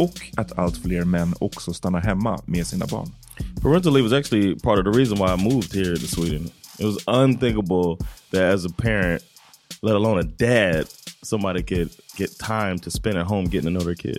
och att allt fler män också stannar hemma med sina barn. Parental leave was actually part of the reason why I moved here to Sweden. It was unthinkable that as a parent, let alone a dad, somebody could get time to spend at home getting to know their kid.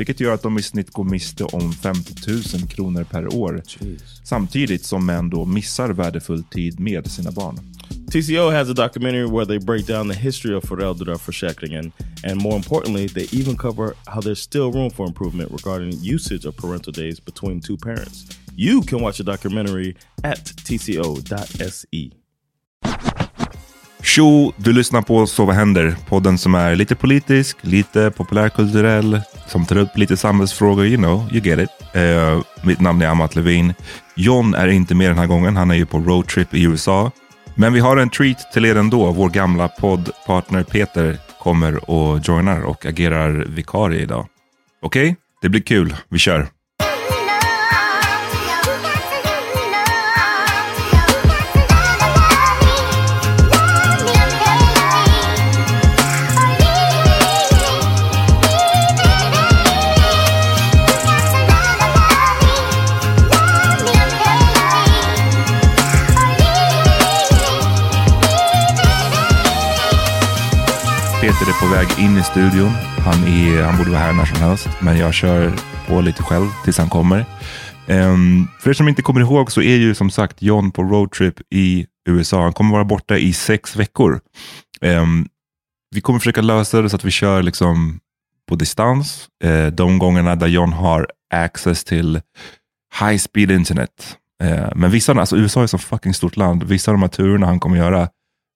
vilket gör att de i snitt går miste om 50 000 kronor per år. Jeez. Samtidigt som män då missar värdefull tid med sina barn. TCO has a documentary where they break down the history of föräldraförsäkringen and more importantly, they even cover how there's still room for improvement regarding usage of parental days between two parents. You can watch the documentary at tco.se. Tjo, du lyssnar på Så vad händer? Podden som är lite politisk, lite populärkulturell, som tar upp lite samhällsfrågor, you know, you get it. Uh, mitt namn är Amat Levin. John är inte med den här gången, han är ju på roadtrip i USA. Men vi har en treat till er ändå. Vår gamla poddpartner Peter kommer och joinar och agerar vikarie idag. Okej, okay? det blir kul. Vi kör! Peter är på väg in i studion. Han, är, han borde vara här när som helst, men jag kör på lite själv tills han kommer. Um, för er som inte kommer ihåg så är ju som sagt John på roadtrip i USA. Han kommer vara borta i sex veckor. Um, vi kommer försöka lösa det så att vi kör liksom på distans. Uh, de gångerna där John har access till high speed internet. Uh, men vissa, alltså USA är ett så fucking stort land. Vissa av de här turerna han kommer göra,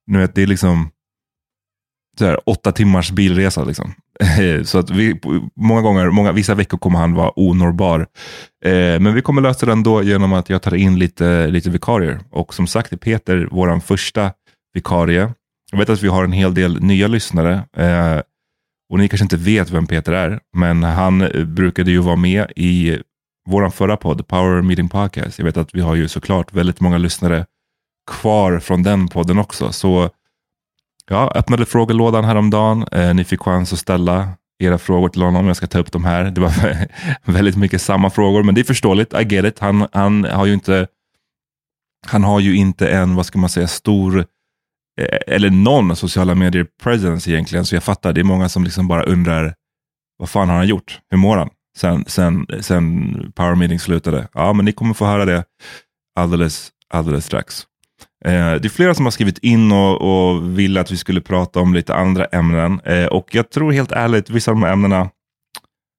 nu vet, det är liksom så här, åtta timmars bilresa. Liksom. så att vi, många gånger, många, vissa veckor kommer han vara onorbar. Eh, men vi kommer lösa det ändå genom att jag tar in lite, lite vikarier. Och som sagt är Peter vår första vikarie. Jag vet att vi har en hel del nya lyssnare. Eh, och ni kanske inte vet vem Peter är, men han brukade ju vara med i vår förra podd, Power Meeting Podcast. Jag vet att vi har ju såklart väldigt många lyssnare kvar från den podden också. Så jag öppnade frågelådan häromdagen. Eh, ni fick chans att ställa era frågor till honom. Jag ska ta upp de här. Det var väldigt mycket samma frågor, men det är förståeligt. I get it. Han, han har ju inte han har ju inte en, vad ska man säga, stor eh, eller någon sociala medier presence egentligen. Så jag fattar, det är många som liksom bara undrar vad fan har han gjort? Hur mår han? Sen, sen, sen Power Meeting slutade. Ja, men ni kommer få höra det alldeles, alldeles strax. Eh, det är flera som har skrivit in och, och vill att vi skulle prata om lite andra ämnen. Eh, och jag tror helt ärligt, vissa av de här ämnena,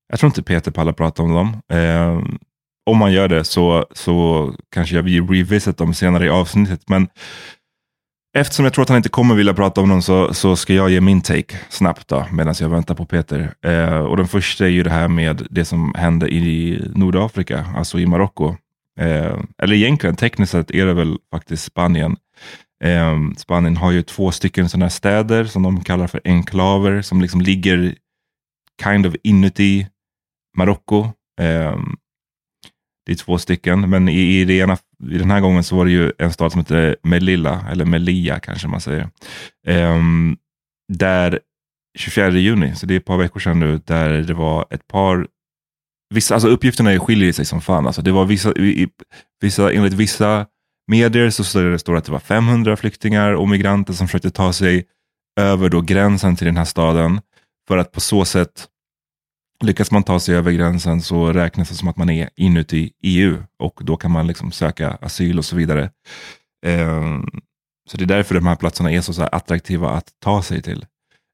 jag tror inte Peter pallar prata om dem. Eh, om man gör det så, så kanske jag vill revisit dem senare i avsnittet. Men eftersom jag tror att han inte kommer vilja prata om dem så, så ska jag ge min take snabbt då, medan jag väntar på Peter. Eh, och den första är ju det här med det som hände i Nordafrika, alltså i Marocko. Eh, eller egentligen, tekniskt sett är det väl faktiskt Spanien. Eh, Spanien har ju två stycken sådana här städer som de kallar för enklaver, som liksom ligger kind of inuti Marocko. Eh, det är två stycken, men i, i, det ena, i den här gången så var det ju en stad som heter Melilla, eller Melia kanske man säger. Ehm, där 24 juni, så det är ett par veckor sedan nu, där det var ett par Vissa, alltså uppgifterna skiljer sig som fan. Alltså det var vissa, vissa, enligt vissa medier så står det, att det var 500 flyktingar och migranter som försökte ta sig över då gränsen till den här staden för att på så sätt Lyckas man ta sig över gränsen så räknas det som att man är inuti EU och då kan man liksom söka asyl och så vidare. Um, så det är därför de här platserna är så, så attraktiva att ta sig till.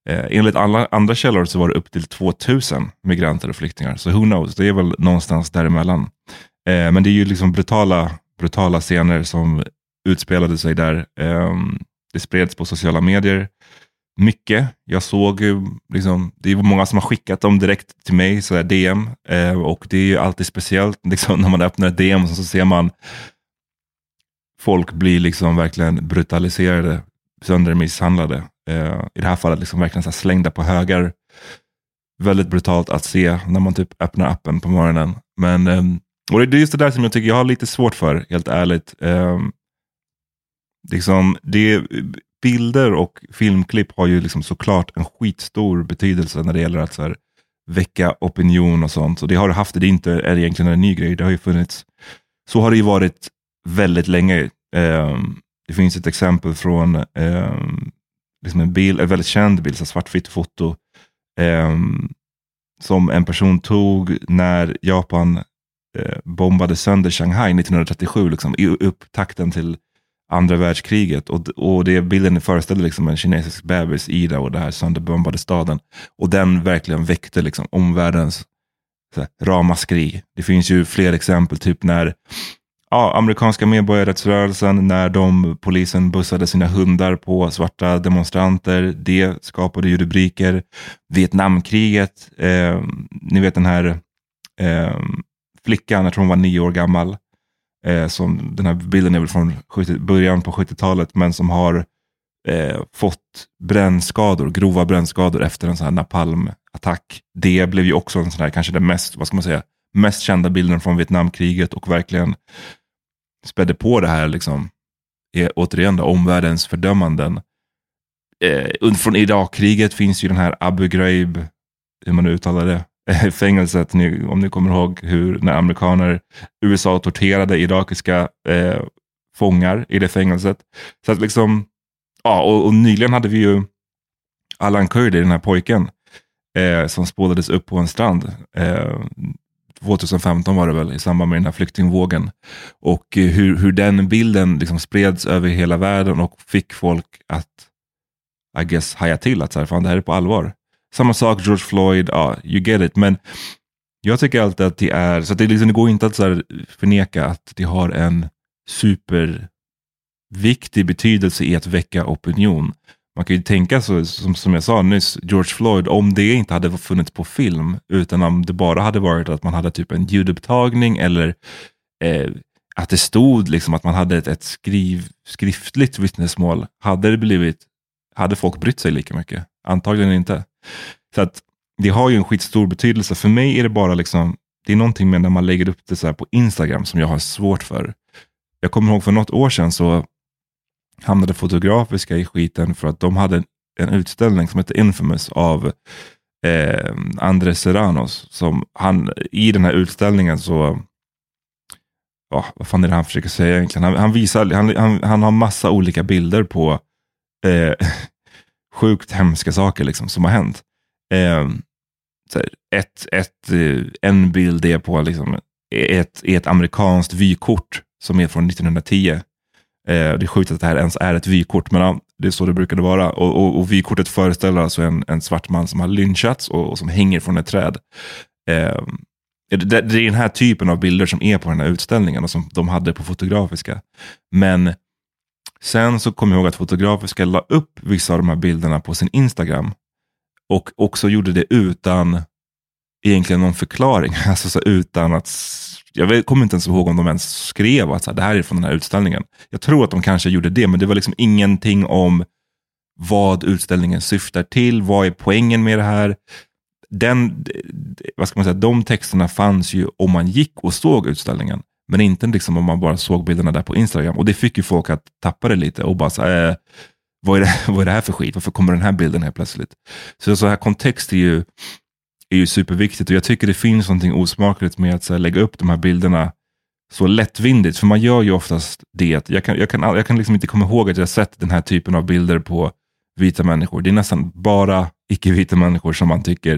Eh, enligt alla andra källor så var det upp till 2000 migranter och flyktingar. Så who knows, det är väl någonstans däremellan. Eh, men det är ju liksom brutala, brutala scener som utspelade sig där. Eh, det spreds på sociala medier mycket. Jag såg, liksom, det är många som har skickat dem direkt till mig, så DM. Eh, och det är ju alltid speciellt liksom, när man öppnar ett DM så ser man folk bli liksom verkligen brutaliserade, söndermisshandlade. Eh, I det här fallet liksom verkligen så slängda på högar. Väldigt brutalt att se när man typ öppnar appen på morgonen. Men, eh, och det är just det där som jag tycker jag har lite svårt för, helt ärligt. Eh, liksom, det, bilder och filmklipp har ju liksom såklart en skitstor betydelse när det gäller att så här, väcka opinion och sånt. Och det har det haft, det är inte är egentligen en ny grej. Det har ju funnits, så har det ju varit väldigt länge. Um, det finns ett exempel från eh, liksom en bild, en väldigt känd bild, svartvitt foto, eh, som en person tog när Japan eh, bombade sönder Shanghai 1937, liksom, i upptakten till andra världskriget. Och, och det bilden föreställde liksom en kinesisk bebis i det och det här sönderbombade staden. Och den verkligen väckte liksom omvärldens så här, ramaskri. Det finns ju fler exempel, typ när ja, amerikanska medborgarrättsrörelsen, när de, polisen bussade sina hundar på svarta demonstranter. Det skapade ju rubriker. Vietnamkriget, eh, ni vet den här eh, flickan, jag tror hon var nio år gammal, eh, som den här bilden är väl från 70, början på 70-talet, men som har eh, fått brännskador, grova brännskador efter en sån här napalmattack. Det blev ju också en sån här, kanske den mest, vad ska man säga, mest kända bilden från Vietnamkriget och verkligen spädde på det här, liksom, är, återigen då, omvärldens fördömanden. Eh, från Irakkriget finns ju den här Abu Ghraib, hur man nu uttalar det, eh, fängelset, ni, om ni kommer ihåg hur när amerikaner, USA torterade irakiska eh, fångar i det fängelset. Så att liksom, ja, och, och nyligen hade vi ju Alan Kurdi, den här pojken, eh, som spolades upp på en strand. Eh, 2015 var det väl, i samband med den här flyktingvågen. Och eh, hur, hur den bilden liksom spreds över hela världen och fick folk att, I guess, haja till att så här, fan, det här är på allvar. Samma sak George Floyd, ja, you get it. Men jag tycker alltid att det är, så att det, liksom, det går inte att så förneka att det har en superviktig betydelse i att väcka opinion. Man kan ju tänka så, som, som jag sa nyss, George Floyd, om det inte hade funnits på film, utan om det bara hade varit att man hade typ en ljudupptagning eller eh, att det stod liksom att man hade ett, ett skriv, skriftligt vittnesmål, hade det blivit, hade folk brytt sig lika mycket? Antagligen inte. Så att det har ju en skitstor betydelse. För mig är det bara liksom, det är någonting med när man lägger upp det så på Instagram som jag har svårt för. Jag kommer ihåg för något år sedan så hamnade Fotografiska i skiten för att de hade en utställning som hette Infamous av eh, Andres Serranos. Som han, I den här utställningen så, oh, vad fan är det han försöker säga egentligen? Han, han visar, han, han, han har massa olika bilder på eh, sjukt hemska saker liksom, som har hänt. Eh, ett, ett, eh, en bild är på liksom, ett, ett amerikanskt vykort som är från 1910. Eh, det är sjukt att det här ens är ett vykort, men ja, det är så det brukade vara. Och, och, och vykortet föreställer alltså en, en svart man som har lynchats och, och som hänger från ett träd. Eh, det, det är den här typen av bilder som är på den här utställningen och som de hade på Fotografiska. Men sen så kom jag ihåg att Fotografiska la upp vissa av de här bilderna på sin Instagram och också gjorde det utan egentligen någon förklaring. Alltså så utan att, jag kommer inte ens ihåg om de ens skrev att så här, det här är från den här utställningen. Jag tror att de kanske gjorde det, men det var liksom ingenting om vad utställningen syftar till, vad är poängen med det här? Den, vad ska man säga, de texterna fanns ju om man gick och såg utställningen, men inte liksom om man bara såg bilderna där på Instagram. Och det fick ju folk att tappa det lite och bara så här, eh, vad, är det, vad är det här för skit? Varför kommer den här bilden här plötsligt? Så så här kontext är ju är ju superviktigt och jag tycker det finns någonting osmakligt med att här, lägga upp de här bilderna så lättvindigt, för man gör ju oftast det. Jag kan, jag kan, jag kan liksom inte komma ihåg att jag sett den här typen av bilder på vita människor. Det är nästan bara icke-vita människor som man tycker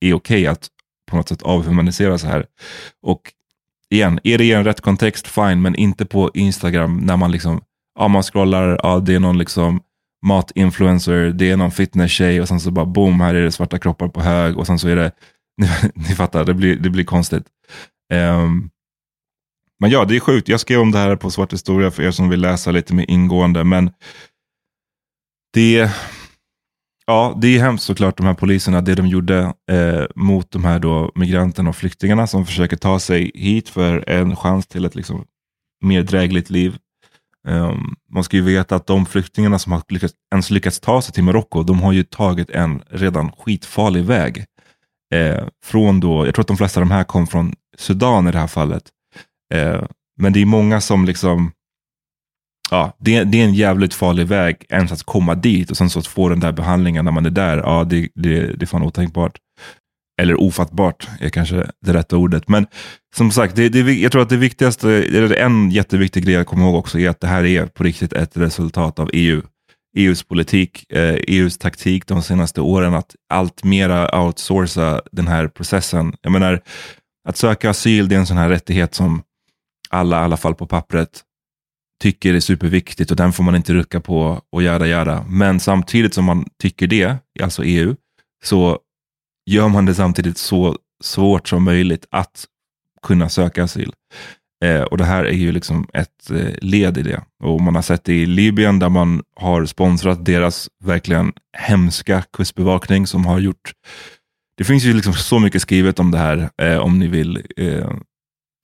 är okej okay att på något sätt avhumanisera så här. Och igen, är det i en rätt kontext, fine, men inte på Instagram när man liksom, ja man scrollar, ja det är någon liksom matinfluencer, det är någon fitness-tjej och sen så bara boom, här är det svarta kroppar på hög och sen så är det, ni, ni fattar, det blir, det blir konstigt. Um, men ja, det är sjukt. Jag skrev om det här på Svart historia för er som vill läsa lite mer ingående, men det, ja, det är hemskt såklart, de här poliserna, det de gjorde eh, mot de här då migranterna och flyktingarna som försöker ta sig hit för en chans till ett liksom, mer drägligt liv. Um, man ska ju veta att de flyktingarna som har lyckats, ens lyckats ta sig till Marocko, de har ju tagit en redan skitfarlig väg. Eh, från då, jag tror att de flesta av de här kom från Sudan i det här fallet. Eh, men det är många som liksom, ja, det, det, är en jävligt farlig väg ens att komma dit och sen så att få den där behandlingen när man är där. Ja, det, det, det är fan otänkbart. Eller ofattbart är kanske det rätta ordet. Men som sagt, det, det, jag tror att det viktigaste, eller en jätteviktig grej att komma ihåg också är att det här är på riktigt ett resultat av EU. EUs politik, eh, EUs taktik de senaste åren att allt mera outsourca den här processen. Jag menar, att söka asyl det är en sån här rättighet som alla, i alla fall på pappret, tycker är superviktigt och den får man inte rucka på och göra göra. Men samtidigt som man tycker det, alltså EU, så gör man det samtidigt så svårt som möjligt att kunna söka asyl. Eh, och det här är ju liksom ett eh, led i det. Och man har sett det i Libyen där man har sponsrat deras verkligen hemska kustbevakning som har gjort det finns ju liksom så mycket skrivet om det här. Eh, om ni vill eh,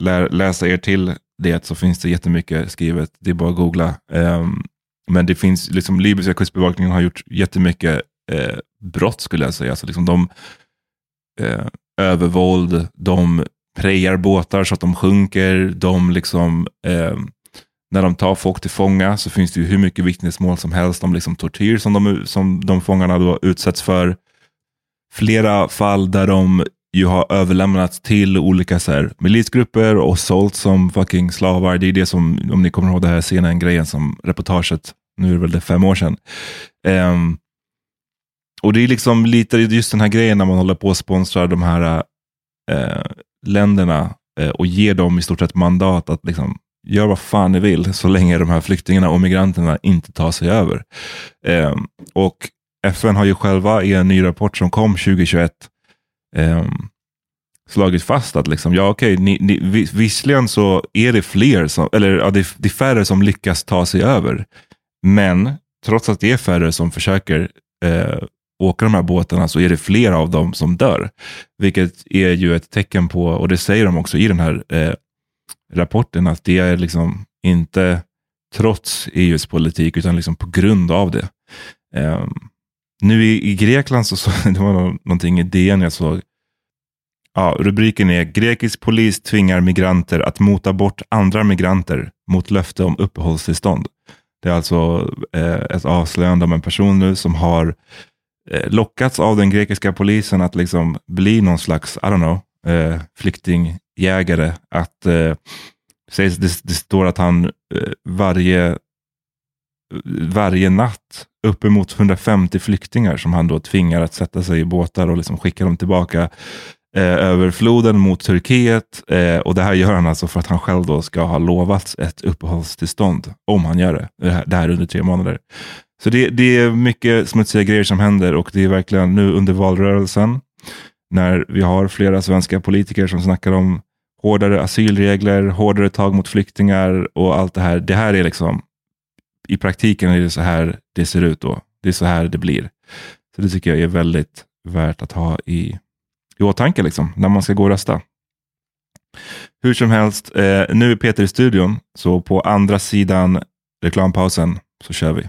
lä läsa er till det så finns det jättemycket skrivet. Det är bara att googla. Ehm, men det finns, liksom libyska kustbevakningen har gjort jättemycket eh, brott skulle jag säga. Alltså liksom de eh, övervåld, de prejar båtar så att de sjunker, de liksom, eh, när de tar folk till fånga så finns det ju hur mycket vittnesmål som helst om liksom tortyr som de, som de fångarna då utsätts för. Flera fall där de ju har överlämnats till olika så här, milisgrupper och sålt som fucking slavar. Det är det som, om ni kommer ihåg det här scenen-grejen som reportaget, nu är det väl det fem år sedan. Um, och det är liksom lite just den här grejen när man håller på och sponsrar de här eh, länderna eh, och ger dem i stort sett mandat att liksom, göra vad fan ni vill så länge de här flyktingarna och migranterna inte tar sig över. Eh, och FN har ju själva i en ny rapport som kom 2021 eh, slagit fast att liksom, ja okej, ni, ni, visserligen så är det fler, som, eller ja, det, det är färre som lyckas ta sig över. Men trots att det är färre som försöker eh, åka de här båtarna så är det fler av dem som dör. Vilket är ju ett tecken på, och det säger de också i den här eh, rapporten, att det är liksom inte trots EUs politik utan liksom på grund av det. Eh, nu i, i, Grekland så, så det var någonting i DN jag såg. Ja, rubriken är Grekisk polis tvingar migranter att mota bort andra migranter mot löfte om uppehållstillstånd. Det är alltså eh, ett avslöjande om en person nu som har Eh, lockats av den grekiska polisen att liksom bli någon slags, I don't know, eh, flyktingjägare. Att, eh, sägs, det, det står att han eh, varje, varje natt uppemot 150 flyktingar som han då tvingar att sätta sig i båtar och liksom skicka dem tillbaka. eh, över floden mot Turkiet. Eh, och det här gör han alltså för att han själv då ska ha lovats ett uppehållstillstånd om han gör det. Det här, det här under tre månader. Så det, det är mycket smutsiga grejer som händer och det är verkligen nu under valrörelsen när vi har flera svenska politiker som snackar om hårdare asylregler, hårdare tag mot flyktingar och allt det här. Det här är liksom, i praktiken är det så här det ser ut då. Det är så här det blir. Så det tycker jag är väldigt värt att ha i, i åtanke liksom, när man ska gå och rösta. Hur som helst, eh, nu är Peter i studion, så på andra sidan reklampausen så kör vi.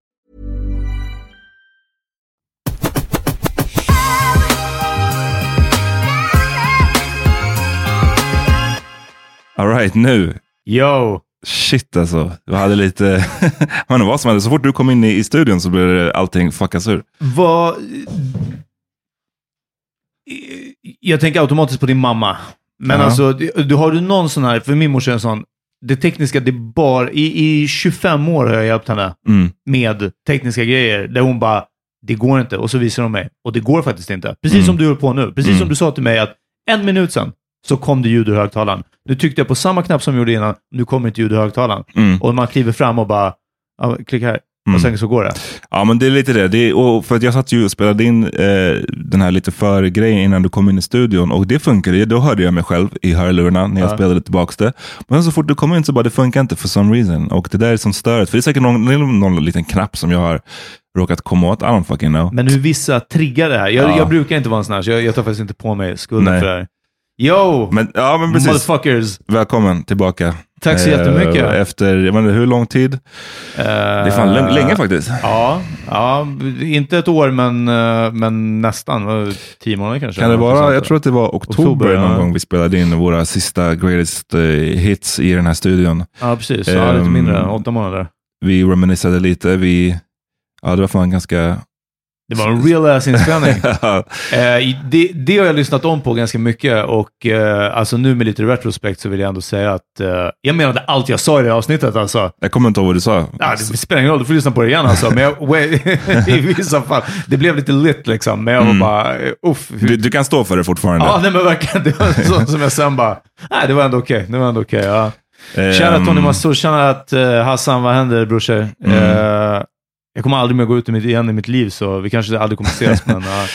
Alright, nu. Yo! Shit alltså. Du hade lite... Jag vet vad som hände. Så fort du kom in i, i studion så blev allting fuckas ur. Vad... Jag tänker automatiskt på din mamma. Men Ja. alltså, du, har du någon sån här, för min morsa är en sån, det tekniska, det bar, i, i 25 år har jag hjälpt henne Mm. med tekniska grejer, där hon bara, det går inte, och så visar de mig. Och det går faktiskt inte. Precis Mm. som du håller på nu. Precis Mm. som du sa till mig att en minut sedan så kom det ljud ur högtalaren. Nu tryckte jag på samma knapp som jag gjorde innan, nu kommer inte ljud ur högtalaren. Mm. Och man kliver fram och bara, ja, klicka här. Mm. Och sen så går det. Ja, men det är lite det. det är, för att jag satt ju och spelade in eh, den här lite före grejen innan du kom in i studion och det funkade. Då hörde jag mig själv i hörlurarna när jag Ja. spelade tillbaka det. Men så fort du kom in så bara, det funkar inte for some reason. Och det där är som störigt. För det är säkert någon, är någon liten knapp som jag har råkat komma åt. I don't fucking know. Men hur vissa triggar det här. Jag, Ja. jag brukar inte vara en sån här, så jag, jag tar faktiskt inte på mig skulden Nej. för det här. Yo! Men, ja, men precis. Motherfuckers! Välkommen tillbaka. Tack så jättemycket. Eh, Efter, jag inte hur lång tid? Det är fan lång- länge faktiskt. Ja, ja, inte ett år, men, eh, men nästan. Tio månader kanske? Kan det vara, jag tror att det var oktober, Oktober, någon ja. gång vi spelade in våra sista greatest eh, hits i den här studion. Ja, precis. Ja, lite Ehm, mindre. Åtta månader. Vi reminissade lite. Vi, ja, det var fan ganska... Det var en real ass inspelning. Eh, det, det har jag lyssnat om på ganska mycket och eh, alltså nu med lite retrospekt så vill jag ändå säga att eh, jag menade allt jag sa i det avsnittet alltså. jag kommer inte ihåg vad du sa. Ja, det spelar ingen roll, du får lyssna på det igen alltså. Men jag, I vissa fall. Det blev lite lit liksom, men jag var bara, eh, uff. Du, du kan stå för det fortfarande. Ja, nej men verkligen. Det var så som jag sen bara, nej det var ändå okej. Det var ändå okej, ja. Ehm, Shoutout Tony Massoud, shoutout uh, Hassan, vad händer brorsor? Mm. Eh, jag kommer aldrig mer gå ut igen i mitt liv, så vi kanske aldrig kommer ses, men ja.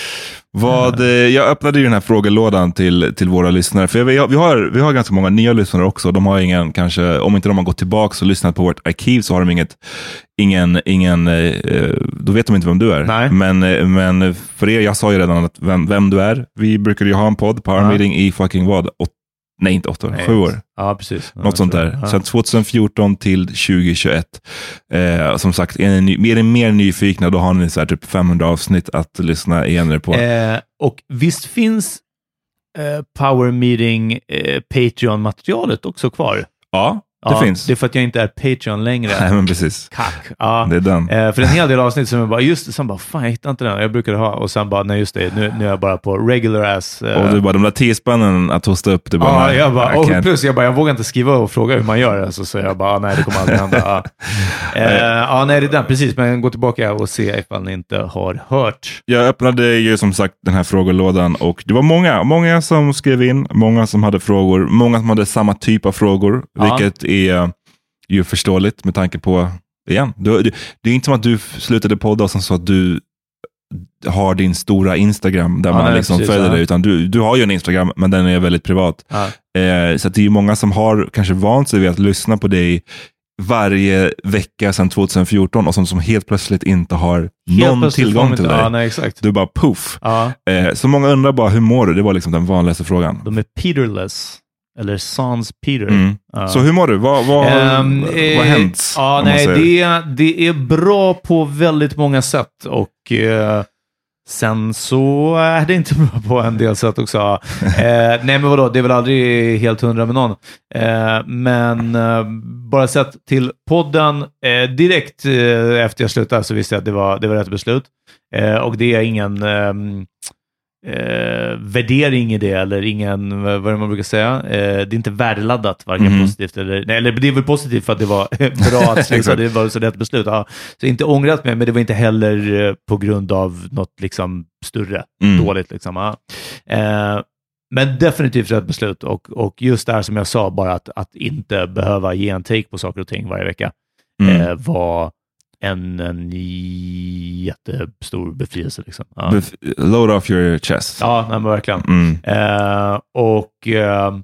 Vad, eh, jag öppnade ju den här frågelådan till, till våra lyssnare, för vi har, vi, har, vi har ganska många nya lyssnare också. De har ingen, kanske, om inte de har gått tillbaka och lyssnat på vårt arkiv så har de inget, ingen, ingen eh, då vet de inte vem du är. Nej. Men, eh, men för er, jag sa ju redan att vem, vem du är. Vi brukade ju ha en podd, Power Ja. Meeting, i fucking vad? Nej, inte åtta år, Nej. sju år. Ja, precis. Ja, Något sånt så- där. ja. Sen 2014 till 2021. Eh, som sagt, är ni, ny- är ni mer nyfikna, då har ni så här typ 500 avsnitt att lyssna igen på. Eh, och visst finns eh, Power Meeting eh, Patreon-materialet också kvar? ja, det Ja, finns. Det är för att jag inte är Patreon längre. Nej, men precis. Kack. Ja. Det är den. Eh, för en hel del avsnitt som jag bara, just det, sen bara, fan jag hittar inte den. Jag brukar ha, och sen bara, nej just det, nu, nu är jag bara på regular ass. eh, Och du bara, de där tio spännen att hosta upp, du bara, Ja, nej, jag bara, och plus jag bara, jag vågar inte skriva och fråga hur man gör. Alltså, så jag bara, nej det kommer aldrig hända. Ja. Eh, ja, nej det är den, precis. Men gå tillbaka och se ifall ni inte har hört. Jag öppnade ju som sagt den här frågelådan och det var många, många som skrev in, många som hade frågor, många som hade samma typ av frågor, vilket är ju förståeligt med tanke på, igen, du, du, det är inte som att du slutade podda och sen så att du har din stora Instagram där Ja, man liksom precis, följer ja. dig, utan du, du har ju en Instagram, men den är väldigt privat. Ja. Eh, så det är ju många som har kanske vant sig vid att lyssna på dig varje vecka sedan 2014 och som, som helt plötsligt inte har Helt någon tillgång till dig. Ja, nej. Du bara poof. Ja, Eh, så många undrar bara, hur mår du? Det var liksom den vanligaste frågan. de är Peterless. Eller Sans Peter. Mm. Ja. Så hur mår du? Vad, vad, Ehm, vad har eh, hänt? Ja, nej, det, det är bra på väldigt många sätt och eh, sen så är det inte bra på en del sätt också. Eh, nej, men vadå, det är väl aldrig helt hundra med någon. Eh, men eh, bara sett till podden, eh, direkt efter jag slutade så visste jag att det var, det var rätt beslut. Och det är ingen ehm, eh, värdering i det, eller ingen, vad är det man brukar säga? Eh, det är inte värdeladdat, varken Mhm. positivt eller... Nej, eller det är väl positivt för att det var bra att sluta, det var så rätt beslut. Ja. Så inte ångrat mig, men det var inte heller eh, på grund av något liksom större Mm. dåligt. Liksom. Ja. Eh, men definitivt rätt beslut och, och just det här som jag sa, bara att, att inte behöva ge en take på saker och ting varje vecka Mm. eh, var en, en jättestor befrielse. Liksom. Ja. Bef- Load off your chest. Ja, nej, men verkligen. Mm. Eh, och, eh,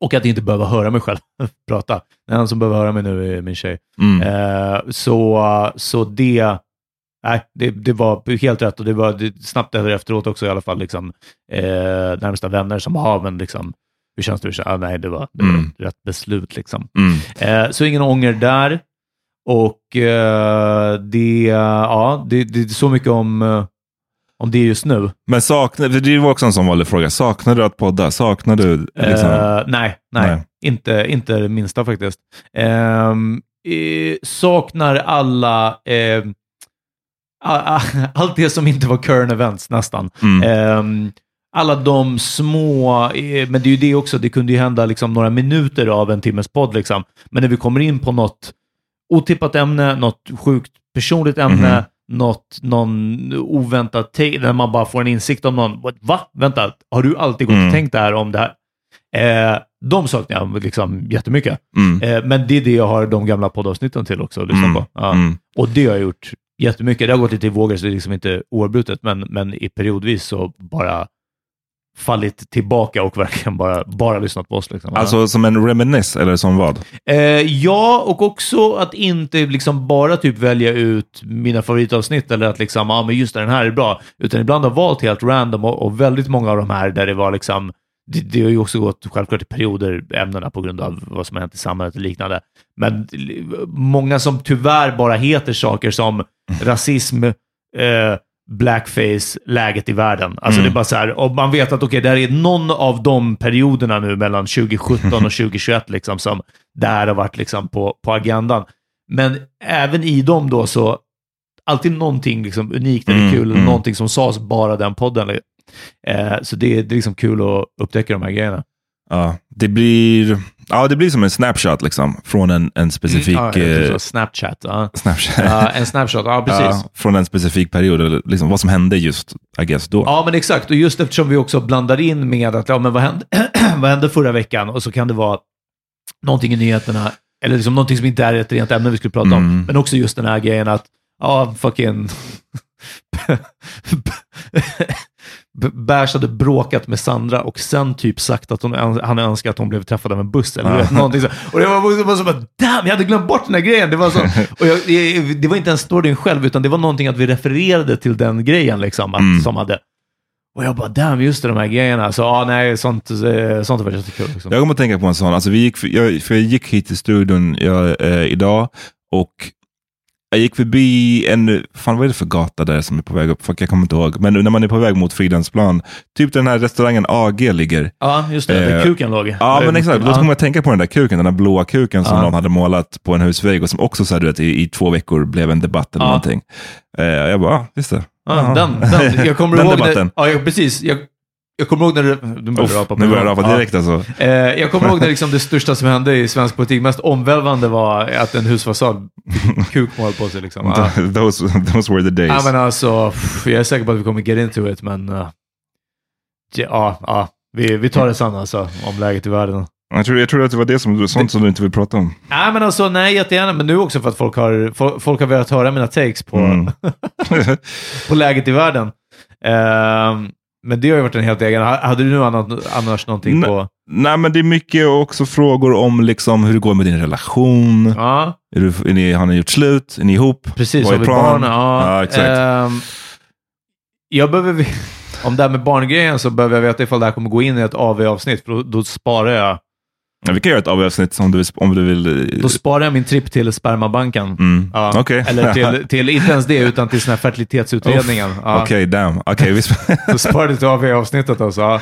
och att inte behöva höra mig själv prata. Den som behöver höra mig nu är min tjej. Mm. Eh, så, så det, nej, det, det var helt rätt och det var det, snabbt efter efteråt också i alla fall. Liksom, eh, närmsta vänner som, ja men liksom, hur känns det? Ah, nej, det var, det var Mm. rätt beslut. Liksom. Mm. Eh, så ingen ånger där. Och eh, det, ja, det, det är så mycket om, eh, om det just nu. Men saknar, det var också en sån vanlig fråga, saknar du att podda? Saknar du liksom? Eh, nej, nej, Nej. Inte, inte det minsta faktiskt. Ehm, eh, saknar alla, eh, a- allt det som inte var current events nästan. Mm. Ehm, alla de små, men det är ju det också, det kunde ju hända liksom några minuter av en timmes podd. Liksom. Men när vi kommer in på något otippat ämne, något sjukt personligt ämne, Mhm. något, någon oväntad take, där man bara får en insikt om någon, va? Vänta, har du alltid gått Mm. och tänkt det här om det här? Eh, de saknar jag liksom jättemycket. Mm. Eh, men det är det jag har de gamla poddavsnitten till också att lyssna Mm. på. Ja. Mm. Och det har jag gjort jättemycket. Det har gått lite i vågor, så det är liksom inte oavbrutet, men, men i periodvis så bara fallit tillbaka och verkligen bara, bara lyssnat på oss. Liksom. Alltså som en reminisce, eller som vad? Eh, ja, och också att inte liksom bara typ välja ut mina favoritavsnitt eller att liksom, ja men just den här är bra, utan ibland har valt helt random och, och väldigt många av de här där det var liksom, det, det har ju också gått självklart i perioder, ämnena på grund av vad som har hänt i samhället och liknande. Men l- många som tyvärr bara heter saker som rasism, eh, blackface, läget i världen. Alltså Mm. det är bara så här, och man vet att okej, det här är någon av de perioderna nu mellan 2017 och 2021 liksom, som det här har varit liksom på, på agendan. Men även i dem då så, alltid någonting liksom unikt eller Mm, kul, eller mm. någonting som sades bara den podden. Eh, så det, det är liksom kul att upptäcka de här grejerna. Ja, det blir, ja, det blir som en snapshot liksom, från en, en specifik... Ja, jag tror eh. Snapchat. Ja. snapshot. Ja, en snapshot, ja precis. Ja, från en specifik period, liksom vad som hände just, I guess, då. Ja, men exakt. Och just eftersom vi också blandar in med att, ja, men vad hände, vad hände förra veckan? Och så kan det vara någonting i nyheterna, eller liksom någonting som inte är ett rent ämne vi skulle prata om, Mm. men också just den här grejen att, ja, fucking... Bärs hade bråkat med Sandra och sen typ sagt att hon, han önskar att hon blev träffad av en buss eller vet, någonting så. Och det var bara, så bara, damn, jag hade glömt bort den här grejen. Det var, så, och jag, det var inte ens storyn själv, utan det var någonting att vi refererade till den grejen liksom, att, Mm. som hade... Och jag bara, damn, just det, de här grejerna. Så ja, nej, sånt, eh, sånt var jättekul. Liksom. Jag kommer att tänka på en sån. Alltså, vi gick, jag, för jag gick hit till studion jag, eh, idag och jag gick förbi en, fan vad är det för gata där som är på väg upp? Fuck, jag kommer inte ihåg. Men när man är på väg mot Fridhemsplan, typ där den här restaurangen AG ligger. Ja, just det. där Eh, kuken låg. Ja, men exakt. Då kommer jag tänka på den där kuken, den där blåa kuken som Ja. någon hade målat på en husvägg och som också så här, du vet, i, i två veckor blev en debatt eller Ja. någonting. Eh, jag bara, ah, just det. Ja, den, den, jag kommer Den ihåg debatten. När, ja, jag, precis. Jag, jag kommer ihåg när det... Du börjar rapa på nu börjar jag rapa direkt alltså. Ja. Eh, jag kommer ihåg när liksom det största som hände i svensk politik, mest omvälvande var att en husfasad kukmål på sig. Liksom. Those, those were the days. Ja, men alltså, pff, jag är säker på att vi kommer get into it, men uh, ja, ja, vi, vi tar det sen alltså, om läget i världen. jag, tror, jag tror att det var det som, sånt som du inte vill prata om. Nej, men alltså, nej, jättegärna, men nu också för att folk har, fo- folk har velat höra mina takes på, Mm. på läget i världen. Ehm, men det har ju varit en helt egen. Ha- Hade du nu annars någonting på... Nej, men det är mycket också frågor om liksom hur det går med din relation. Ja, Är du, är ni, har ni gjort slut? Är ni ihop? precis. Vad Har vi barn? Ja, Ja, exakt. ehm, jag behöver... ve- Om det här med barngrejen så behöver jag veta ifall det här kommer gå in i ett AV-avsnitt, för då, då sparar jag Ja, vi kan göra ett avsnitt om du, om du vill. eh, Då sparar jag min tripp till spermabanken. Mm. Ja. Okej. Eller till, till, inte ens det, utan till sån här fertilitetsutredningen. Ja. Okej, damn. Okej, vi, sp- Så sparar det till AV-avsnittet alltså. Ja.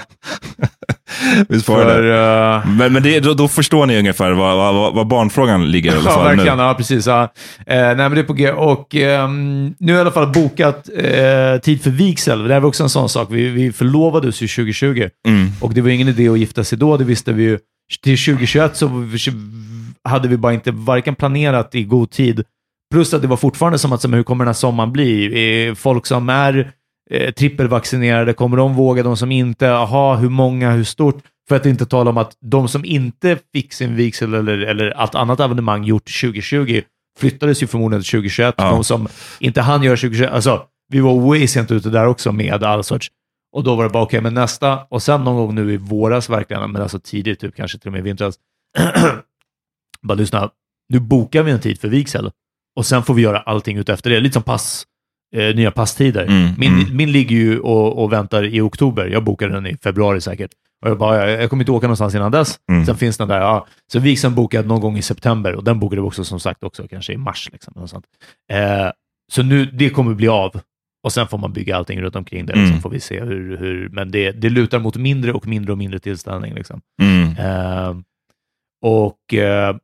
vi sparar För, det. eh, Men, men det, då, då förstår ni ungefär var, var, var barnfrågan ligger i alla Ja, verkligen. nu. Ja, precis. Ja. Eh, nej, men det är på G. Och ehm, nu har jag i alla fall bokat eh, tid för vigsel. Det här var också en sån sak. Vi, vi förlovades ju 2020 Mm. och det var ingen idé att gifta sig då. Det visste vi ju. Till 2021 så hade vi bara inte varken planerat i god tid, plus att det var fortfarande som att, hur kommer den här sommaren bli? Folk som är eh, trippelvaccinerade, kommer de våga? De som inte? Aha, hur många? Hur stort? För att inte tala om att de som inte fick sin vigsel eller, eller allt annat evenemang gjort 2020 flyttades ju förmodligen till 2021. Ja. De som inte hann göra 2021, alltså vi var way sent ute där också med all sorts. Och då var det bara okej, men nästa, och sen någon gång nu i våras verkligen, men alltså tidigt, typ kanske till och med i vintras. bara lyssna, nu bokar vi en tid för vigsel och sen får vi göra allting ut efter det. Lite som pass, eh, nya passtider. Mm, min, mm. min ligger ju och, och väntar i oktober. Jag bokade den i februari säkert. Och jag, bara, jag, jag kommer inte åka någonstans innan dess. Mm. Sen finns den där, ja. Så vigseln bokad någon gång i september och den bokade vi också som sagt också kanske i mars. Liksom. Eh, så nu, det kommer bli av. Och sen får man bygga allting runt omkring det. Och Mm. sen får vi se hur, hur men det, det lutar mot mindre och mindre och mindre tillställning. Liksom. Mm. Eh, och eh,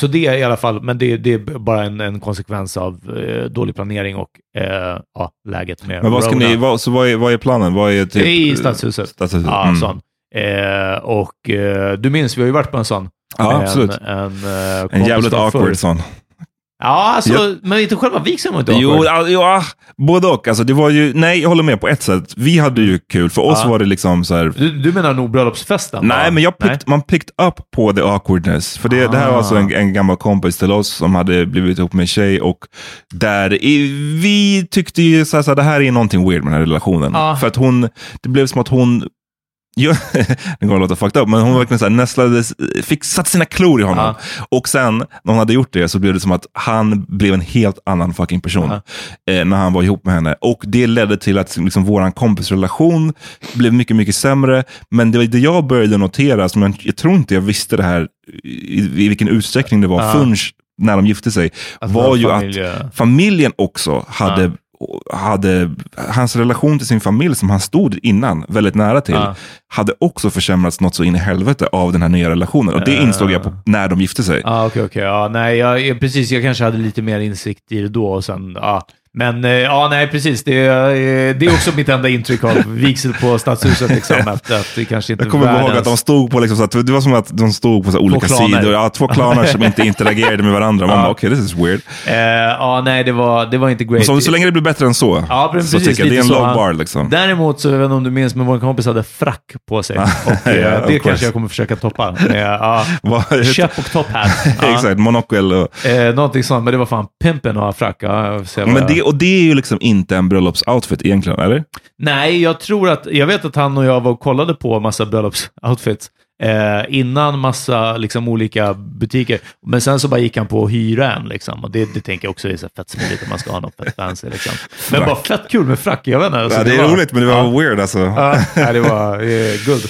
så det är i alla fall, men det, det är bara en, en konsekvens av eh, dålig planering och eh, ja, läget med Men vad ska ni, vad, så vad är, vad är planen? Vad är typ, I stadshuset. stadshuset? Ja, Mm. sån. Eh, och eh, du minns, vi har ju varit på en sån. Ja, En- absolut. En, En kompis jävligt awkward förr. sån. Ja, alltså, Ja. men inte själva vigseln var inte Jo, awkward. ja, ja, både och. Alltså, det var ju, nej, jag håller med på ett sätt. Vi hade ju kul. För oss Ja. var det liksom så här... Du, du menar nog bröllopsfesten? Nej, va? men jag Nej. picked, man picked up på the awkwardness. För det, det här var alltså en, Ah. en gammal kompis till oss som hade blivit ihop med en tjej och där i, vi tyckte ju så här, så här, det här är någonting weird med den här relationen. Ah. För att hon, det blev som att hon Jo, det kommer att låta fucked up, men hon verkligen så här nästlades, fick satt sina klor i honom. Och sen, när hon hade gjort det, så blev det som att han blev en helt annan fucking person. Eh, när han var ihop med henne. Och det ledde till att liksom, vår kompisrelation blev mycket, mycket sämre. Men det var det jag började notera, som jag, jag tror inte jag visste det här i, i vilken utsträckning det var Ja. förrän när de gifte sig, Att var ju familj- att familjen också hade. Hade hans relation till sin familj som han stod innan väldigt nära till, Ja. hade också försämrats något så in i helvete av den här nya relationen. Och det insåg jag på, när de gifte sig. Ja, okej, okej. Ja, nej, jag, precis. Jag kanske hade lite mer insikt i det då och sen, ja. Men eh, ja, nej, precis. Det, eh, det är också mitt enda intryck av vigsel på Stadshuset. Liksom, att, att det kanske inte Jag kommer ihåg världens- att de stod på, liksom, så att, det var som att de stod på så här olika klaner. sidor. Ja, två klaner som inte interagerade med varandra. Man Ja. bara, okej, this is weird. Eh, ja, nej, det var, det var inte great. Så, så länge det blir bättre än så, Ja, precis, så tycker jag det är en så. low bar. Liksom. Däremot så, jag vet inte om du minns, men vår kompis hade frack på sig. Och Ja, of det kanske jag kommer försöka toppa. Vad- Köp och top hat. Ja. Exakt, monokel och... Någonting sånt, men det var fan pimpen att ha frack. Men det, och det är ju liksom inte en bröllopsoutfit egentligen, eller? Nej, jag tror att, jag vet att han och jag var och kollade på massa bröllopsoutfits eh, innan massa liksom, olika butiker. Men sen så bara gick han på att hyra en liksom. Och det, det tänker jag också är så fett smidigt om man ska ha något fett fancy liksom. Men bara fett kul med frack, jag vet inte. Alltså, ja, det är var, roligt, men det var ja. weird alltså. Ja, ja, det var eh, guld.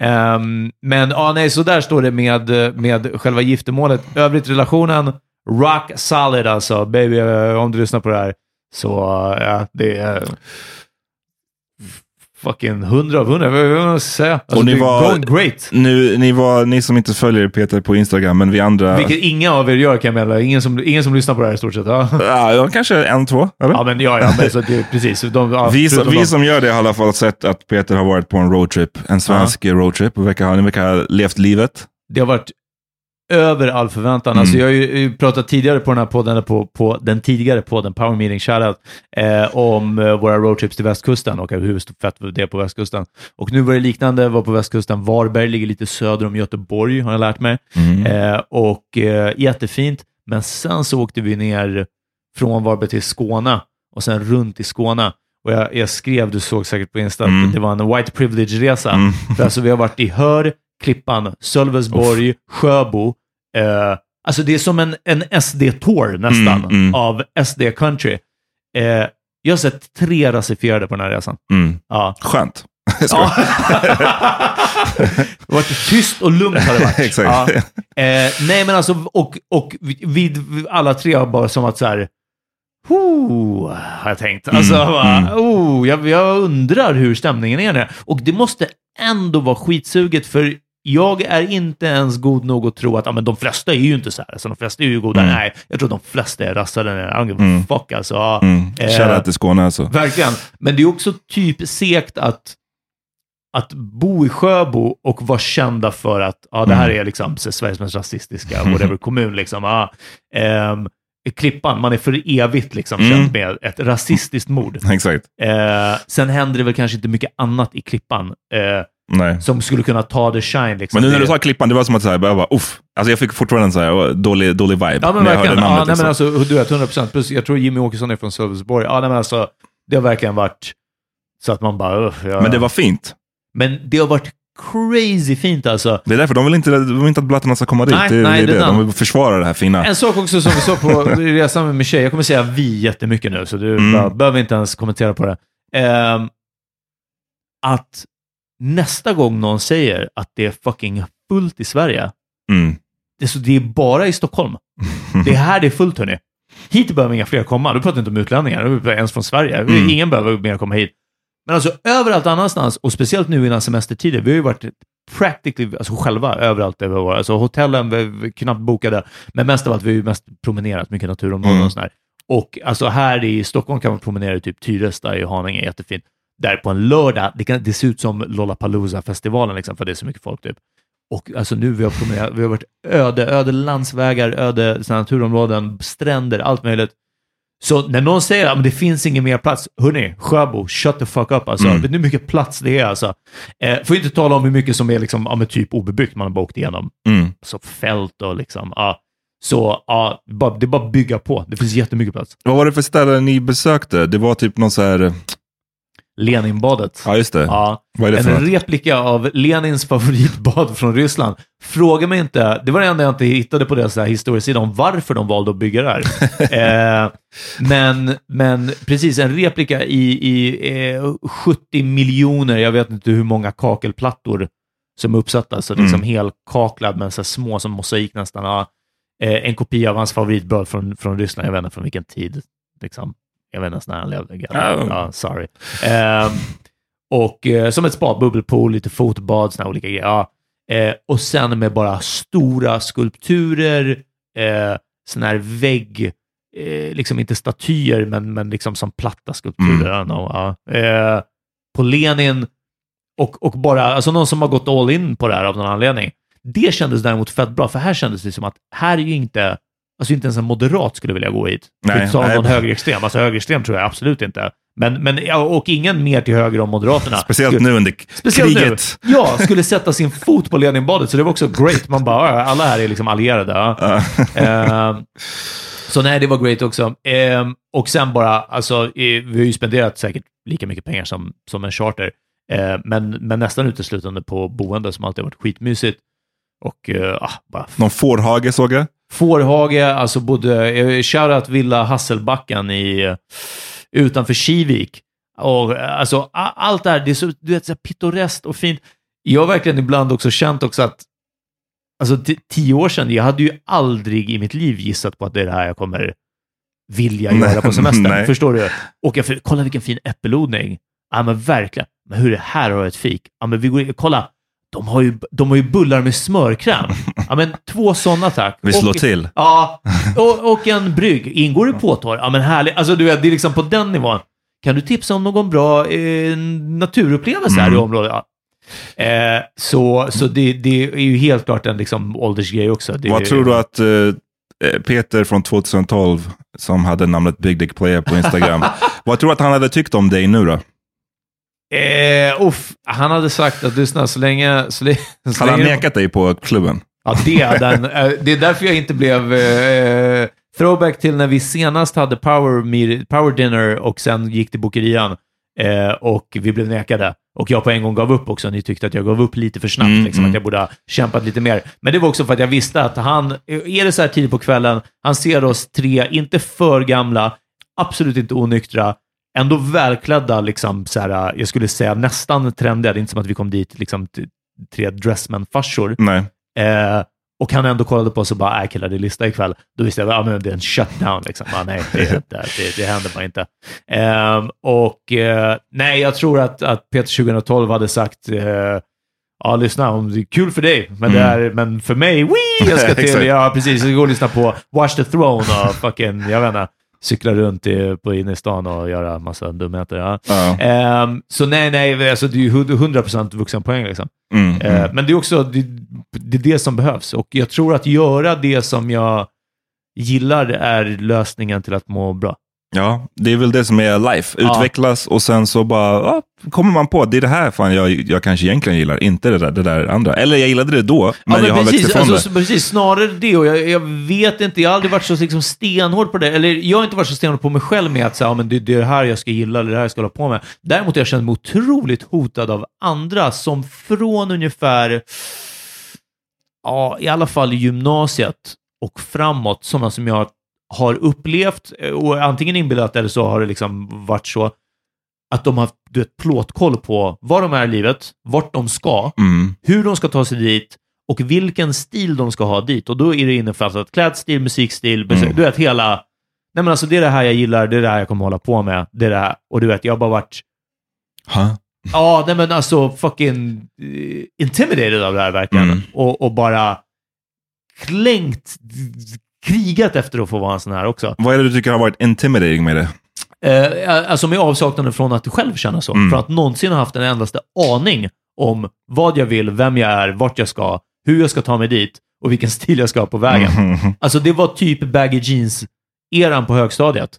Ehm, men ja, nej, så där står det med, med själva giftermålet. Övrigt relationen, rock solid alltså. Baby, eh, om du lyssnar på det här. Så ja, det är fucking 100 av 100. Vad ska säga? Alltså, Och ni var- great. Nu, ni, var, ni som inte följer Peter på Instagram, men vi andra... Vilket inga av er gör kan jag meddela. Ingen som, ingen som lyssnar på det här i stort sett. Ja, Ja, kanske en, två, eller? ja men ja, ja men, så det, precis. De, ja, vi, som, vi de- som gör det har i alla fall sett att Peter har varit på en roadtrip. En svensk roadtrip. Och verkar, ha- ni verkar ha levt livet. det har varit över all förväntan. Mm. Alltså jag har ju pratat tidigare på den här podden, på, på den tidigare podden, Power Meeting Shoutout, eh, om eh, våra roadtrips till västkusten och hur fett det är på västkusten. Och nu var det liknande, var på västkusten. Varberg ligger lite söder om Göteborg, har jag lärt mig. Mm. Eh, och eh, jättefint. Men sen så åkte vi ner från Varberg till Skåne och sen runt i Skåne. Och jag, jag skrev, du såg säkert på Insta, Mm. att det var en white privilege-resa. Mm. För alltså vi har varit i Hör, Klippan, Sölvesborg, Sjöbo. Eh, alltså det är som en, en SD-tour nästan Mm, mm. av SD-country. Eh, jag har sett tre rasifierade på den här resan. Mm. Ja. Skönt. Ja. det varit tyst och lugnt har det varit. Exakt. Ja. Eh, nej, men alltså, och, och vid, alla tre har bara som att så här, Ho, har jag tänkt. Alltså, Mm, bara, mm. oh, jag, jag undrar hur stämningen är där. Och det måste ändå vara skitsuget, för jag är inte ens god nog att tro att ja, men de flesta är ju inte så här. Alltså, de flesta är ju goda. Mm. Nej, jag tror att de flesta är rassade. Mm. fuck alltså. Mm. Eh, till Skåne alltså. Verkligen. Men det är också typ sekt att, att bo i Sjöbo och vara kända för att ja, det här Mm. är liksom Sveriges mest rasistiska whatever, kommun. Liksom. Ja, ehm, Klippan, man är för evigt liksom, Mm. känd med ett rasistiskt mord. Exakt. Eh, sen händer det väl kanske inte mycket annat i Klippan eh, Nej. som skulle kunna ta the shine. Liksom. Men nu när du sa Klippan, det var som att så här, jag bara, uff. Alltså jag fick fortfarande en så här, dålig, dålig vibe Ja, men när jag verkligen. hörde Ja, namnet. nej, men liksom. alltså, du vet, 100 procent. Plus, jag tror Jimmy Åkesson är från Sölvesborg. Ja, nej, men alltså, det har verkligen varit så att man bara... Uff, ja. Men det var fint. Men det har varit crazy fint alltså. Det är därför de vill inte, de vill inte att blattarna ska komma dit. Nej, det, nej, det är det. De vill försvara det här fina. En sak också som vi såg på resan med Michelle, jag kommer säga vi jättemycket nu, så du Mm. bara, behöver inte ens kommentera på det. Ehm, att nästa gång någon säger att det är fucking fullt i Sverige, Mm. det är, så, det är bara i Stockholm. Det är här det är fullt hörni. Hit behöver inga fler komma. Du pratar inte om utlänningar, ens från Sverige. Mm. Ingen behöver mer komma hit. Men alltså överallt annanstans, och speciellt nu innan semestertider, vi har ju varit practically, alltså själva överallt över år. Alltså hotellen, vi vi knappt bokade, men mest av allt, vi har ju mest promenerat, mycket naturområden Mm. och sådär. Och alltså här i Stockholm kan man promenera i typ Tyresta i Haninge, jättefint. Där på en lördag, det, kan, det ser ut som Lollapalooza-festivalen, liksom, för det är så mycket folk typ. Och alltså nu vi har promenerat, vi har varit öde, öde landsvägar, öde naturområden, stränder, allt möjligt. Så när någon säger att det finns ingen mer plats, hörni, Sjöbo, shut the fuck up alltså. Mm. Vet ni hur mycket plats det är alltså? Eh, får inte tala om hur mycket som är liksom, ja, typ obebyggt man har åkt igenom. Mm. Så fält och liksom, ja. Så ja, bara, det är bara att bygga på. Det finns jättemycket plats. Vad var det för ställen ni besökte? Det var typ någon så här... Leninbadet. Ja, just det. Ja, Vad är det för en något? replika av Lenins favoritbad från Ryssland. Fråga mig inte, det var det enda jag inte hittade på deras historiesida om varför de valde att bygga det här. eh, men, men precis, en replika i, i eh, 70 miljoner, jag vet inte hur många kakelplattor som är uppsatta, så liksom Mm. helkaklad med så små som mosaik nästan. Ja. Eh, en kopia av hans favoritbröd från, från Ryssland, jag vet inte från vilken tid. Liksom. Jag vet inte ens när han levde. Ja. Ja, sorry. Ehm, och eh, som ett spa, bubbelpool, lite fotbad, såna olika grejer. Ja. Eh, och sen med bara stora skulpturer, eh, sån här vägg, eh, liksom inte statyer, men, men liksom som platta skulpturer. Don't know, ja. eh, på Lenin och, och bara, alltså någon som har gått all in på det här av någon anledning. Det kändes däremot fett bra, för här kändes det som att här är ju inte, alltså inte ens en moderat skulle vilja gå hit. Nej, Nej, sa nej. någon högerextrem. Alltså högerextrem tror jag absolut inte. Men, men, och ingen mer till höger om Moderaterna. Speciellt Skulle- nu under Speciellt kriget. nu. Ja, skulle sätta sin fot på Leninbadet, så det var också great. Man bara, alla här är liksom allierade. Eh, Så nej, det var great också. Ehm, och sen bara, alltså, vi har ju spenderat säkert lika mycket pengar som, som en charter, eh, men, men nästan uteslutande på boende som alltid har varit skitmysigt. Och eh, ah, bara Någon fårhage såg jag. Fårhage, alltså både eh, shoutout Villa Hasselbacken i, eh, utanför Kivik. Och, eh, alltså, allt det här, det är så, du vet, så pittoreskt och fint. Jag har verkligen ibland också känt också att Alltså tio år sedan, jag hade ju aldrig i mitt liv gissat på att det är det här jag kommer vilja Nej, göra på semestern. nej. Förstår du? Och jag, kolla vilken fin äppelodling. Ja, men verkligen. Men hur är det här har jag ett fik? Ja, men vi går, kolla, de har, ju, de har ju bullar med smörkräm. Ja, men två sådana tack. Vi slår Och- till. Ja, och, och en brygg. Ingår det påtår? Ja, men härligt. Alltså, du vet, det är liksom på den nivån. Kan du tipsa om någon bra eh, naturupplevelse här i Mm. området? Ja. Eh, så så det, det är ju helt klart en liksom, åldersgrej också. Det, Vad tror du att eh, Peter från 2012, som hade namnet Big Dick Player på Instagram, vad tror du att han hade tyckt om dig nu då? Eh, uff, han hade sagt att lyssna så länge... Så länge, Hade han nekat dig på klubben? Ja, det är den. Eh, Det är därför jag inte blev... Eh, throwback till när vi senast hade power, meet, power dinner och sen gick till bokerian eh, och vi blev nekade. Och jag på en gång gav upp också. Ni tyckte att jag gav upp lite för snabbt, Mm, liksom, mm. att jag borde ha kämpat lite mer. Men det var också för att jag visste att han, är det så här tidigt på kvällen, han ser oss tre, inte för gamla, absolut inte onyktra, ändå välklädda, liksom, så här, jag skulle säga nästan trendiga. Det är inte som att vi kom dit liksom, tre dressman-farsor. Nej. Eh, och han ändå kollade på oss och bara, äh killar, det är lista ikväll. Då visste jag att ah, det är en shutdown. Liksom. Ah, nej, det, det, det, det händer bara inte. Ehm, och eh, nej, jag tror att, att Peter 2012 hade sagt, eh, ja lyssna, om det är kul för dig, men, det är, men för mig, wee, jag ska till, ja precis, jag ska gå och lyssna på Watch the Throne och fucking, jag vet inte, cykla runt i, på inne i stan och göra massa dumheter. Ja. Ja. Ehm, så nej, nej, alltså, det är ju 100% vuxenpoäng. Liksom. Mm, Eh, mm. Men det är också det, det, är det som behövs. Och jag tror att göra det som jag gillar är lösningen till att må bra. Ja, det är väl det som är life. Ja. Utvecklas och sen så bara ja, kommer man på att det är det här fan jag, jag kanske egentligen gillar, inte det där, det där andra. Eller jag gillade det då, men, jag har växt precis, ifrån alltså, det. precis, snarare det. Och jag, jag vet inte, jag har aldrig varit så liksom, stenhård på det. Eller jag har inte varit så stenhård på mig själv med att säga, ja, men det, det är det här jag ska gilla eller det här jag ska hålla på med. Däremot har jag känt mig otroligt hotad av andra som från ungefär, ja, i alla fall i gymnasiet och framåt, sådana som jag har upplevt, eh, och antingen inbillat eller så har det liksom varit så, att de har du vet, plåtkoll på var de är i livet, vart de ska, Mm. hur de ska ta sig dit och vilken stil de ska ha dit. Och då är det innefattat klädstil, musikstil, bes- Mm. du vet hela... Nej men alltså det är det här jag gillar, det är det här jag kommer hålla på med. Det är det här. Och du vet, jag har bara varit... Ha? Ja, nej men alltså fucking eh, intimidated av det här verkligen. Mm. Och, och bara klängt, krigat efter att få vara en sån här också. Vad är det du tycker har varit intimidating med det? Eh, alltså med avsaknaden från att själv känna så. Mm. Från att någonsin ha haft en endaste aning om vad jag vill, vem jag är, vart jag ska, hur jag ska ta mig dit och vilken stil jag ska ha på vägen. Mm. Alltså det var typ baggy jeans-eran på högstadiet.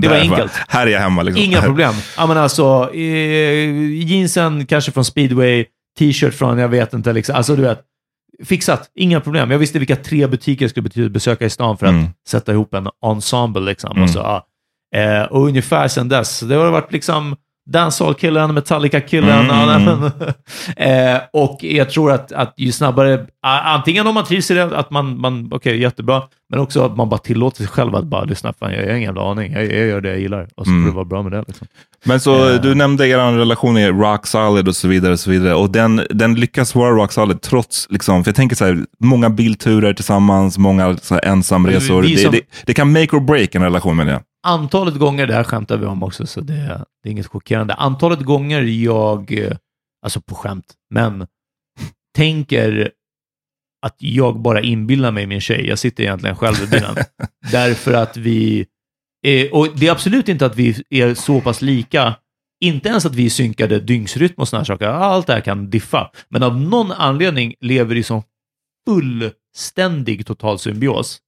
Det var enkelt. Här är jag hemma. Liksom. Inga problem. Ja, men alltså, eh, jeansen kanske från speedway, t-shirt från, jag vet inte, liksom. alltså du vet, fixat. Inga problem. Jag visste vilka tre butiker jag skulle besöka i stan för att Mm. sätta ihop en ensemble. Liksom. Mm. Och, så, ja. eh, och ungefär sedan dess, det har varit liksom dancehall-killen, Metallica-killen. Mm, mm. men, eh, och jag tror att, att ju snabbare, antingen om man trivs i det, att man, man okej, jättebra, men också att man bara tillåter sig själv att bara lyssna, fan, jag har ingen jävla aning, jag, jag gör det jag gillar, och så Mm. får det vara bra med det. Liksom. Men så Eh. du nämnde er relation är rock solid och så vidare. Och så vidare. Och den, den lyckas vara rock solid trots, liksom, för jag tänker så här, många bilturer tillsammans, många så här, ensamresor. Vi Det, som- det, det kan make or break en relation menar jag. Antalet gånger, det här skämtar vi om också, så det, det är inget chockerande. Antalet gånger jag, eh, alltså på skämt, men tänker att jag bara inbillar mig min tjej. Jag sitter egentligen själv i bilen. Därför att vi, eh, och det är absolut inte att vi är så pass lika, inte ens att vi är synkade dygnsrytm och sådana saker. Allt det här kan diffa. Men av någon anledning lever vi som fullständig total symbios.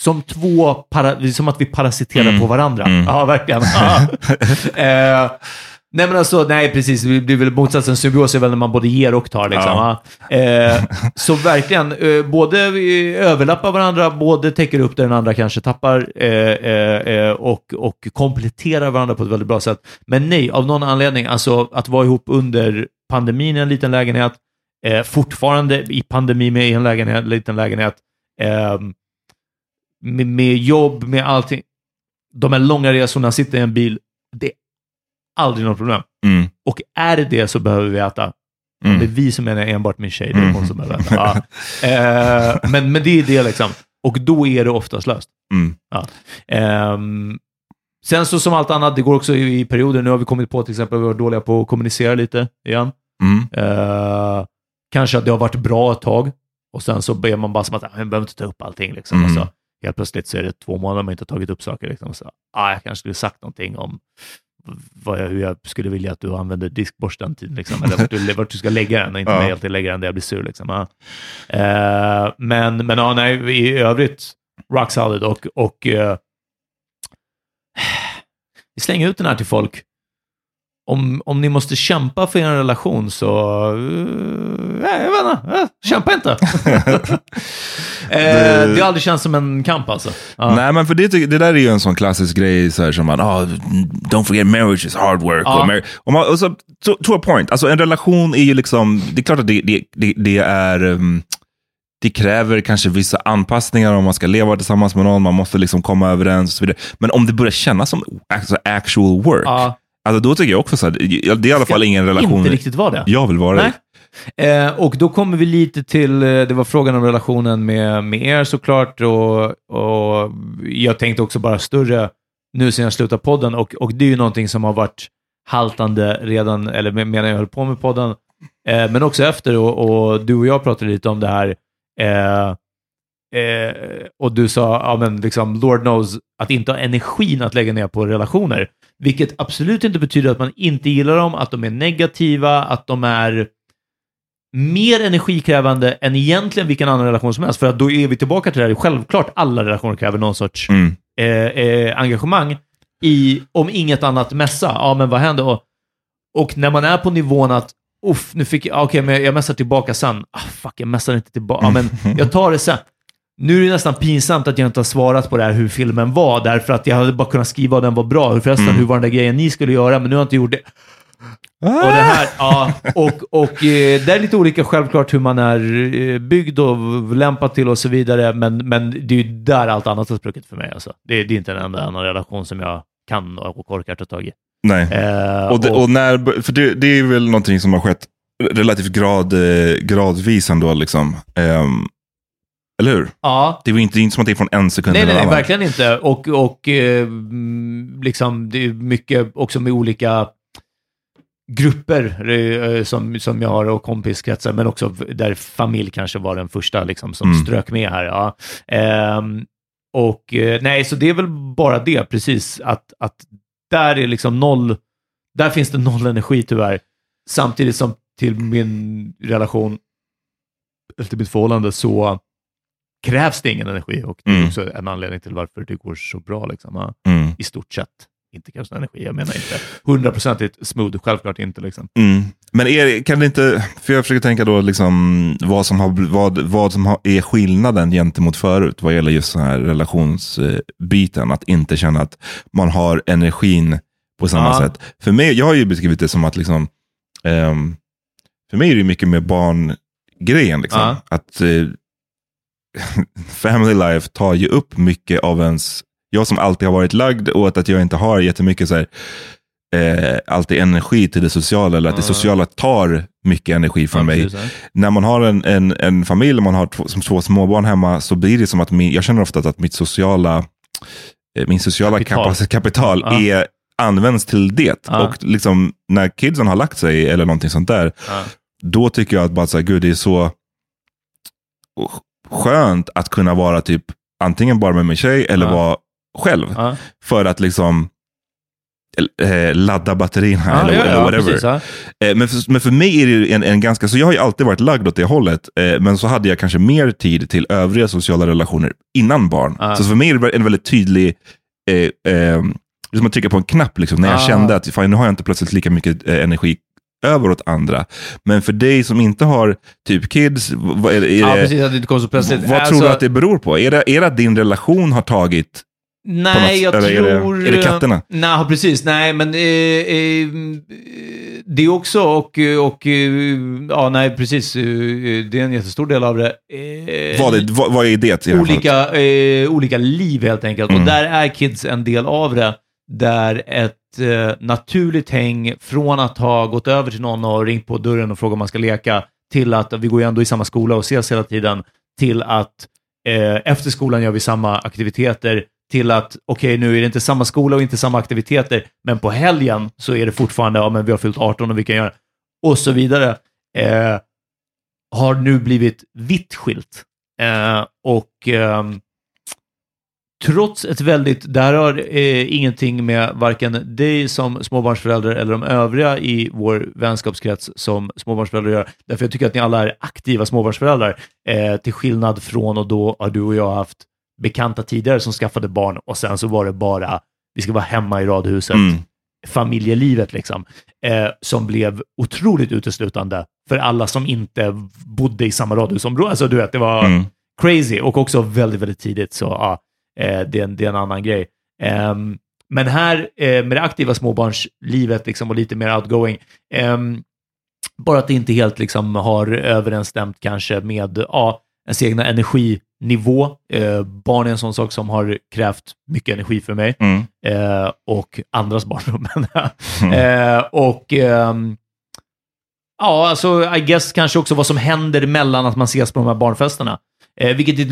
Som två, para, som att vi parasiterar Mm. på varandra. Mm. Ja, verkligen. Eh, Nej, men alltså, nej, precis. Det blir väl motsatsen. Symbios är väl när man både ger och tar. Liksom, Ja. eh, så verkligen, eh, både överlappar varandra, både täcker upp där den andra kanske tappar eh, eh, eh, och, och kompletterar varandra på ett väldigt bra sätt. Men nej, av någon anledning, alltså att vara ihop under pandemin i en liten lägenhet, eh, fortfarande i pandemi med en lägenhet, liten lägenhet, eh, med, med jobb, med allting. De här långa resorna, sitta i en bil, det aldrig något problem. Mm. Och är det det så behöver vi äta. Mm. Det är vi som menar enbart min tjej, det är Mm. hon som behöver äta. Ja. Eh, men, men det är det liksom. Och då är det oftast löst. Mm. Ja. Ehm, sen så som allt annat, det går också i, i perioder. Nu har vi kommit på till exempel att vi var dåliga på att kommunicera lite igen. Mm. Eh, kanske att det har varit bra ett tag och sen så ber man bara som att "Ah, man behöver inte ta upp allting. Liksom. Mm. Och så, helt plötsligt så är det två månader man inte har tagit upp saker. Liksom. Så, ah, jag kanske skulle sagt någonting om vad jag, hur jag skulle vilja att du använder diskborsten, till, liksom, eller vart du, vart du ska lägga den och inte Ja. mig alltid lägga den där jag blir sur. Liksom. Ja. Eh, men men ja, nej, i övrigt, rock solid och, och eh, vi slänger ut den här till folk. Om, om ni måste kämpa för er relation så... Nej, jag vet inte. Eh, kämpa inte. eh, det har aldrig känts som en kamp alltså. Ja. Nej, men för det, det där är ju en sån klassisk grej så här, som man, oh, don't forget marriage is hard work. Ja. Och, mar- och, man, och så, to, to a point, alltså en relation är ju liksom, det är klart att det, det, det, det är, um, det kräver kanske vissa anpassningar om man ska leva tillsammans med någon, man måste liksom komma överens och så vidare. Men om det börjar kännas som alltså, actual work, Ja. Alltså då tycker jag också så här, det är i alla fall ingen relation Inte riktigt var det. jag vill vara Nej. Eh, och då kommer vi lite till, eh, det var frågan om relationen med, med er såklart och, och jag tänkte också bara större nu sen jag slutade podden och, och det är ju någonting som har varit haltande redan, eller med- medan jag höll på med podden, eh, men också efter och, och du och jag pratade lite om det här eh, eh, och du sa, ja men liksom, Lord knows, att inte ha energin att lägga ner på relationer. Vilket absolut inte betyder att man inte gillar dem, att de är negativa, att de är mer energikrävande än egentligen vilken annan relation som helst. För att då är vi tillbaka till det här, självklart alla relationer kräver någon sorts Mm. eh, eh, engagemang i, om inget annat, mässa. Ja, men vad händer? Och, och när man är på nivån att, uff, nu fick jag, okej, men jag mässar tillbaka sen. Ah, fuck, jag mässar inte tillbaka. Ja, men jag tar det sen. Nu är det nästan pinsamt att jag inte har svarat på det här hur filmen var, därför att jag hade bara kunnat skriva att den var bra. Hur Förresten, hur var den där grejen ni skulle göra, men nu har jag inte gjort det. Och det här, ja, och, och eh, det är lite olika självklart hur man är eh, byggd och lämpad till och så vidare, men, men det är ju där allt annat har spruckit för mig. Alltså. Det, är- det är inte en enda annan relation som jag kan och orkar ta tag i. Nej. Eh, Och, det, och när, för det, det är väl någonting som har skett relativt grad, eh, gradvis ändå. Liksom. Ehm, eller hur? ja, Det är inte, inte som att det är från en sekund nej, till nej, en nej, annan. verkligen inte. Och, och eh, mm, liksom, det är mycket också med olika grupper eh, som, som jag har och kompiskretsar, men också där familj kanske var den första liksom, som Mm. strök med här. Ja. Ehm, och eh, nej, så det är väl bara det, precis, att, att där är liksom noll, där finns det noll energi tyvärr. Samtidigt som till min relation, eller till mitt förhållande, så krävs det ingen energi och det är Mm. också en anledning till varför det går så bra. Liksom. Mm. I stort sett. Inte krävs någon energi, jag menar inte hundraprocentigt smooth, självklart inte. Liksom. Mm. Men är, kan det inte, för jag försöker tänka då liksom vad som, har, vad, vad som har, är skillnaden gentemot förut vad gäller just den här relationsbiten. Att inte känna att man har energin på samma Ja. sätt. För mig, jag har ju beskrivit det som att liksom, ehm, för mig är det mycket med barngrejen. Liksom. Ja. Att eh, family life tar ju upp mycket av ens, jag som alltid har varit lagd åt att jag inte har jättemycket så här, eh, alltid energi till det sociala, eller att det sociala tar mycket energi från Ja, mig. precis. När man har en, en, en familj, man har två, som två småbarn hemma, så blir det som att min, jag känner ofta att mitt sociala, eh, min sociala Kapital. kapital, Ja. är, används till det. Ja. Och liksom, när kidsen har lagt sig, eller någonting sånt där, då tycker jag att bara så här, gud, det är så skönt att kunna vara typ antingen bara med min tjej eller Ja. vara själv. Ja. För att liksom eh, ladda batterierna Ja, eller, eller whatever. precis. Eh, men, för, men för mig är det en, en ganska, så jag har ju alltid varit lagd åt det hållet, eh, men så hade jag kanske mer tid till övriga sociala relationer innan barn. Så för mig är det en väldigt tydlig eh, eh, det är som att trycka på en knapp liksom, när jag kände att fan, nu har jag inte plötsligt lika mycket eh, energi över åt andra. Men för dig som inte har typ kids, vad är, är Ja, det, precis. Att det inte kom så plötsligt. vad tror Alltså, du att det beror på? Är det, är det att din relation har tagit Nej, jag något- eller är det- tror... är det katterna? Nej, precis. Nej, men eh, eh, det också och, och eh, ja, nej, precis. eh, Det är en jättestor del av det. Eh, vad, är, vad, vad är det i olika, eh, olika liv helt enkelt. Mm. Och där är kids en del av det. Där ett eh, naturligt häng från att ha gått över till någon och ringt på dörren och frågat om man ska leka, till att vi går ju ändå i samma skola och ses hela tiden, till att eh, efter skolan gör vi samma aktiviteter, till att okej, nu är det inte samma skola och inte samma aktiviteter, men på helgen så är det fortfarande, ja men vi har fyllt 18 och vi kan göra, och så vidare. Eh, har nu blivit vitt skilt. Eh, och ehm, trots ett väldigt, det här har eh, ingenting med varken dig som småbarnsförälder eller de övriga i vår vänskapskrets som småbarnsföräldrar gör. Därför jag tycker att ni alla är aktiva småbarnsföräldrar. Eh, till skillnad från och då har du och jag haft bekanta tidigare som skaffade barn och sen så var det bara, vi ska vara hemma i radhuset Mm. familjelivet liksom, eh, som blev otroligt uteslutande för alla som inte bodde i samma radhusområde. Alltså du vet, det var Mm. crazy och också väldigt, väldigt tidigt. Så ja, eh, det, är en, det är en annan grej. Ehm, men här eh, med det aktiva småbarnslivet liksom, och lite mer outgoing, ehm, bara att det inte helt liksom, har överensstämt kanske med ja, ens egna energinivå. Eh, barn är en sån sak som har krävt mycket energi för mig Mm. eh, och andras jag. Mm. eh, och ehm, ja, alltså I guess kanske också vad som händer mellan att man ses på de här barnfesterna. Eh, vilket eh,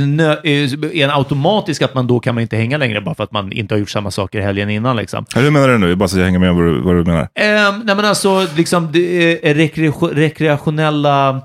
är en automatisk att man då kan man inte hänga längre bara för att man inte har gjort samma saker helgen innan. Liksom. Hur menar du nu? Bara så jag hänger med vad du, vad du menar. Eh, nej men alltså, liksom, det är rekre- rekreationella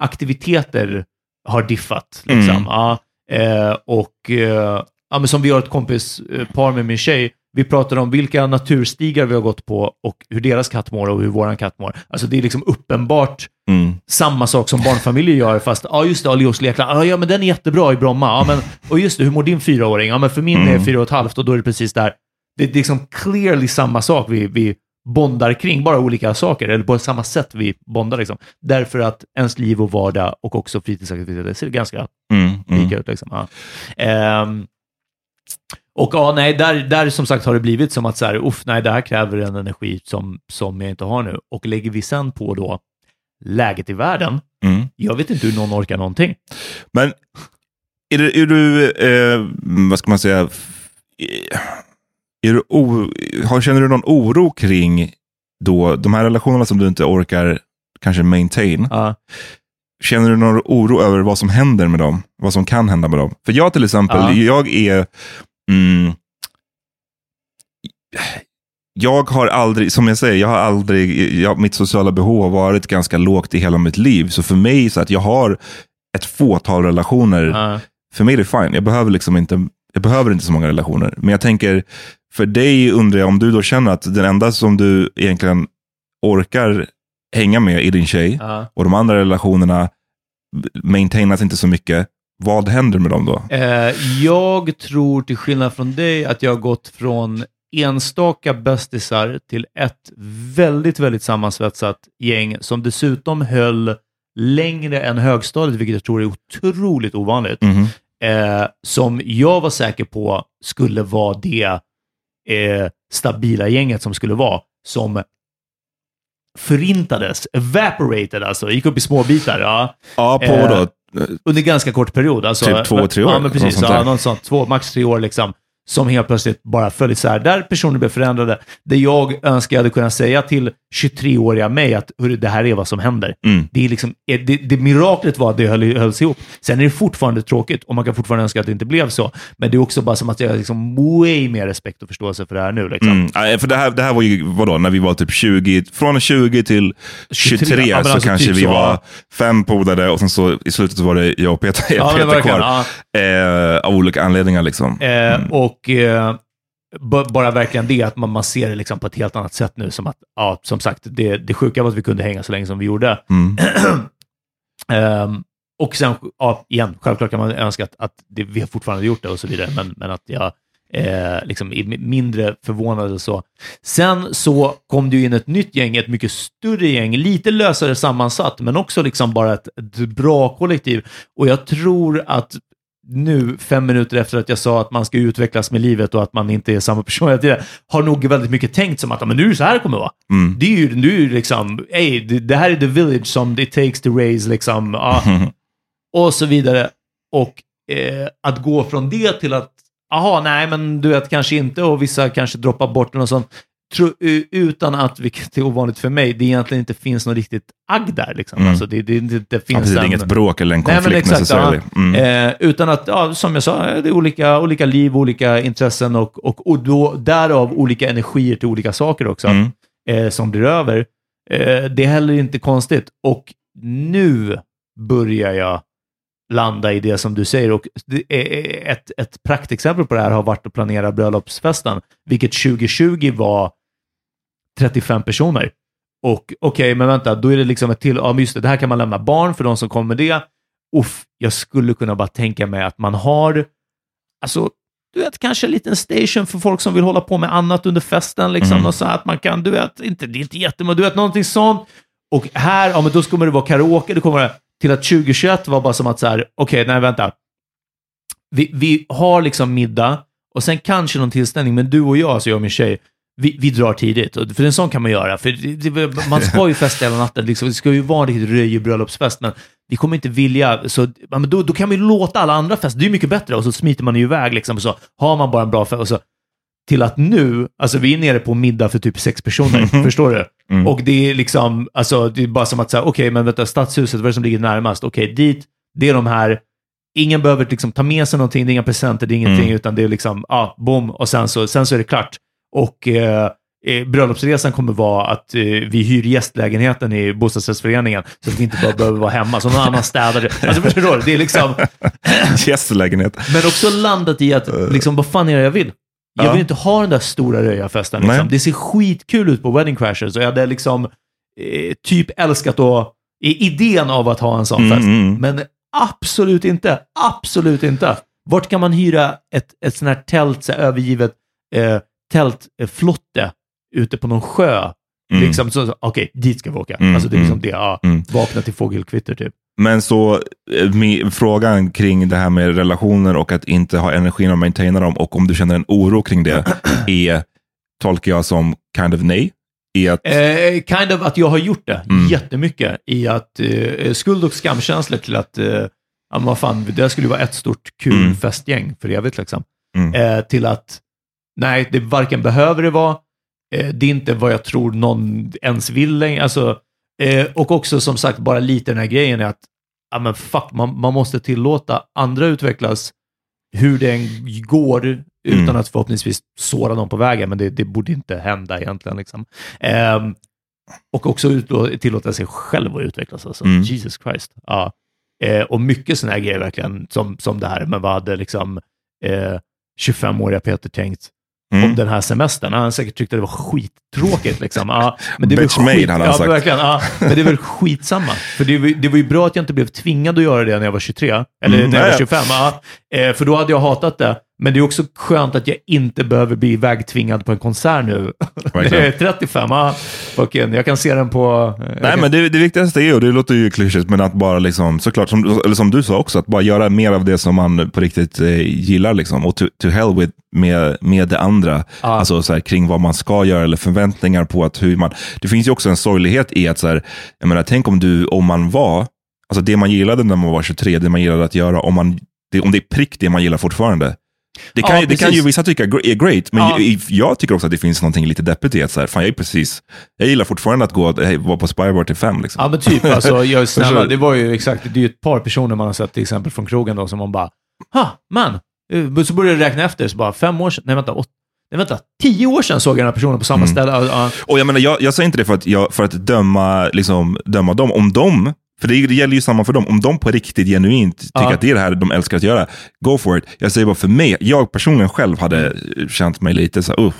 aktiviteter har diffat. Liksom. Mm. Ja, eh, och eh, ja, men som vi har ett kompispar med min tjej, vi pratar om vilka naturstigar vi har gått på och hur deras katt mår och hur våran katt mår. Alltså det är liksom uppenbart Mm. samma sak som barnfamiljer gör, fast ja just det, ja, Leos lekland, ja, ja men den är jättebra i Bromma, ja men, och just det, hur mår din fyraåring? Ja men för min är Mm. fyra och ett halvt och då är det precis där. Det är liksom clearly samma sak vi, vi bondar kring, bara olika saker, eller på samma sätt vi bondar liksom. Därför att ens liv och vardag och också fritidsaktiviteter ser ganska Mm. Mm. lika ut. Liksom. Ja. Ehm, och ja, nej, där, där som sagt har det blivit som att så här, uff, nej, det här kräver en energi som, som jag inte har nu. Och lägger vi sen på då läget i världen, Mm. jag vet inte hur någon orkar någonting. Men är, det, är du, eh, vad ska man säga, f- är du o, har, känner du någon oro kring då, de här relationerna som du inte orkar kanske maintain? Ja. Känner du någon oro över vad som händer med dem? Vad som kan hända med dem? För jag till exempel, Ja. jag är... Mm, jag har aldrig, som jag säger, jag har aldrig, jag, mitt sociala behov har varit ganska lågt i hela mitt liv. Så för mig, så att jag har ett fåtal relationer, Ja. för mig är det fine. Jag behöver, liksom inte, jag behöver inte så många relationer. Men jag tänker, för dig undrar jag om du då känner att den enda som du egentligen orkar hänga med är din tjej Ja. och de andra relationerna maintainas inte så mycket. Vad händer med dem då? Eh, jag tror till skillnad från dig att jag har gått från enstaka bästisar till ett väldigt, väldigt sammansvetsat gäng som dessutom höll längre än högstadiet, vilket jag tror är otroligt ovanligt. Eh, som jag var säker på skulle vara det eh, stabila gänget som skulle vara, som förintades, evaporated alltså, gick upp i små bitar. Ja. Ja, på Eh, då? Under ganska kort period. Alltså, Typ två, tre år, Ja, men precis. Ja, där. något sånt. Två, max tre år liksom. Som helt plötsligt bara föll isär. Där personer blev förändrade. Det jag önskar jag hade kunnat säga till 23-åriga mig att "Hörru, det här är vad som händer. Mm. Det, är liksom, eh, det, det miraklet var att det höll, hölls ihop. Sen är det fortfarande tråkigt och man kan fortfarande önska att det inte blev så. Men det är också bara som att jag har liksom way mer respekt och förståelse för det här nu. Liksom. Mm. Nej, För det här, det här var ju, vadå, när vi var typ 20, från 20 till 23, 23, ja, så alltså kanske typ vi så, var fem polare och sen så i slutet så var det jag och Peter, Ja, Peter kvar. ja. Eh, av olika anledningar liksom. Eh, Och eh, b- bara verkligen det, att man, man ser det liksom på ett helt annat sätt nu. Som att, ja, som sagt, det, det sjuka var att vi kunde hänga så länge som vi gjorde. Mm. Ehm, och sen, ja, igen, självklart kan man önska att, att det, vi har fortfarande gjort det och så vidare, men, men att jag eh, liksom i- mindre förvånade och så. Sen så kom det ju in ett nytt gäng, ett mycket större gäng, lite lösare sammansatt, men också liksom bara ett, ett bra kollektiv. Och jag tror att nu, fem minuter efter att jag sa att man ska utvecklas med livet och att man inte är samma person hela tiden, har nog väldigt mycket tänkt som att "Ja, men nu är det så här det kommer vara. Mm. Det är ju, nu liksom, hey, det, här är the village som it takes to raise, liksom, ja, och så vidare. Och eh, att gå från det till att, aha, nej, men du vet, kanske inte, och vissa kanske droppar bort och sånt, utan att, vilket är ovanligt för mig, det egentligen inte finns något riktigt agg där. Liksom. Mm. Alltså, det, det, det, det finns det är en- inget bråk eller en Nej, konflikt exakt, necessarily. ja. Mm. Eh, utan att, ja, som jag sa, det är olika, olika liv, olika intressen och, och, och då, därav olika energier till olika saker också, Mm. eh, som blir över. Eh, det är heller inte konstigt. Och nu börjar jag landa i det som du säger. Och ett, ett praktexempel på det här har varit att planera bröllopsfesten, vilket 2020 var 35 personer. Och okej, men vänta, då är det liksom ett till, ja men just det, det här kan man lämna barn för de som kommer med det. Uff, jag skulle kunna bara tänka mig att man har, alltså, du vet, kanske en liten station för folk som vill hålla på med annat under festen, liksom, Mm. och så att man kan, du vet, inte, det är inte jättemånga, du vet, någonting sånt. Och här, ja men då kommer det vara karaoke, det kommer det, till att 2021 var bara som att så här, okej, nej vänta. Vi, vi har liksom middag och sen kanske någon tillställning, men du och jag, alltså jag och min tjej, vi, vi drar tidigt. För en sån kan man göra. För det, det, man ska ju festa hela natten. Liksom. Det ska ju vara en riktigt röjig bröllopsfest, men vi kommer inte vilja. Så, men då, då kan vi låta alla andra festa. Det är mycket bättre. Och så smiter man ju iväg. Liksom, och så har man bara en bra fest. Och så, till att nu, alltså vi är nere på middag för typ sex personer. Förstår du? Mm. Och det är liksom, alltså det är bara som att säga, okej, men vänta, stadshuset, vad är det som ligger närmast? Okej, dit, det är de här. Ingen behöver liksom ta med sig någonting, det är inga presenter, det är ingenting, Mm. utan det är liksom, ja, bom, och sen så, sen så är det klart. Och eh, eh, bröllopsresan kommer vara att eh, vi hyr gästlägenheten i bostadsrättsföreningen, så att vi inte bara behöver vara hemma, så någon annan städar det. Alltså förstår du? Det är liksom, Gästlägenhet. men också landat i att, liksom, vad fan är det jag vill? Jag Ja. vill inte ha den där stora röjarfesten. Liksom. Det ser skitkul ut på Wedding Crashers och jag hade liksom eh, typ älskat i idén av att ha en sån Mm, fest. mm. Men absolut inte. Absolut inte. Vart kan man hyra ett, ett sånt här tält, så här, övergivet eh, tältflotte ute på någon sjö? Mm. Liksom, Okej, dit ska vi åka. Mm, alltså det är liksom mm, det. Ja, mm. Vakna till fågelkvitter typ. Men så eh, frågan kring det här med relationer och att inte ha energin att maintaina dem och om du känner en oro kring det är, tolkar jag som kind of nej. I att, Eh, kind of att jag har gjort det Mm. jättemycket i att eh, skuld och skamkänslor till att, eh, ja vad fan, det skulle vara ett stort kul Mm. festgäng för evigt liksom. Mm. Eh, till att, nej, det varken behöver det vara, eh, det är inte vad jag tror någon ens vill längre. Alltså, eh, och också som sagt, bara lite den här grejen är att, ja men fuck, man, man måste tillåta andra utvecklas hur det än går utan Mm. att förhoppningsvis såra någon på vägen, men det, det borde inte hända egentligen. Liksom. Ehm, och också utlå- tillåta sig själv att utvecklas. Alltså. Mm. Jesus Christ. Ja. Eh, och mycket sådana här grejer verkligen, som, som det här, men vad hade liksom eh, 25-åriga Peter tänkt Mm. om den här semestern? Han säkert tyckt att det var skittråkigt. Liksom. Ja, men det Bitch made, hade han ja, sagt. Verkligen, ja, men det är väl skitsamma. För det var, det var ju bra att jag inte blev tvingad att göra det när jag var 23, eller Mm, när jag ja, var ja. 25. Ja. Eh, för då hade jag hatat det. Men det är också skönt att jag inte behöver bli ivägtvingad på en konsert nu. När jag är 35. Ja, fucking, jag kan se den på... Nej, kan- men det, det viktigaste är, och det låter ju klyschigt, men att bara liksom, såklart, som, eller som du sa också, att bara göra mer av det som man på riktigt eh, gillar liksom. Och to, to hell with med, med det andra. Alltså så här, kring vad man ska göra eller förväntningar på att hur man... Det finns ju också en sorglighet i att, så här, jag menar, tänk om du, om man var, alltså det man gillade när man var 23, det man gillade att göra, om, man, det, om det är prick det man gillar fortfarande. Det kan, Ja, ju, det kan ju vissa tycka är great, men Ja. ju- jag tycker också att det finns någonting lite deppigt i att så här, fan, jag är precis, jag gillar fortfarande att gå eh, vara på Spybar till fem. Liksom. Ja, men typ. Alltså, jag är snälla, det var ju exakt, det är ju ett par personer man har sett till exempel från krogen då, som man bara, ha, man. Eh, Så började jag räkna efter, så bara fem år sedan, nej vänta, åt, nej vänta, tio år sedan såg jag den här personen på samma Mm. ställe. Ja, ja. Och jag menar, jag, jag säger inte det för att, jag, för att döma, liksom, döma dem. Om de, för det, det gäller ju samma för dem, om de på riktigt genuint tycker Ja. att det är det här de älskar att göra, go for it. Jag säger bara för mig, jag personligen själv hade eh, känt mig lite så här, uh.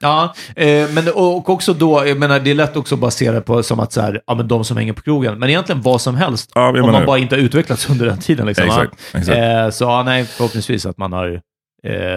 Ja, eh, men och också då, jag menar, det är lätt också att basera på som att så här, ja men de som hänger på krogen, men egentligen vad som helst, Ja, om menar man bara inte har utvecklats under den tiden. Liksom, Exakt, exakt. Eh, så ja, nej, förhoppningsvis att man har eh,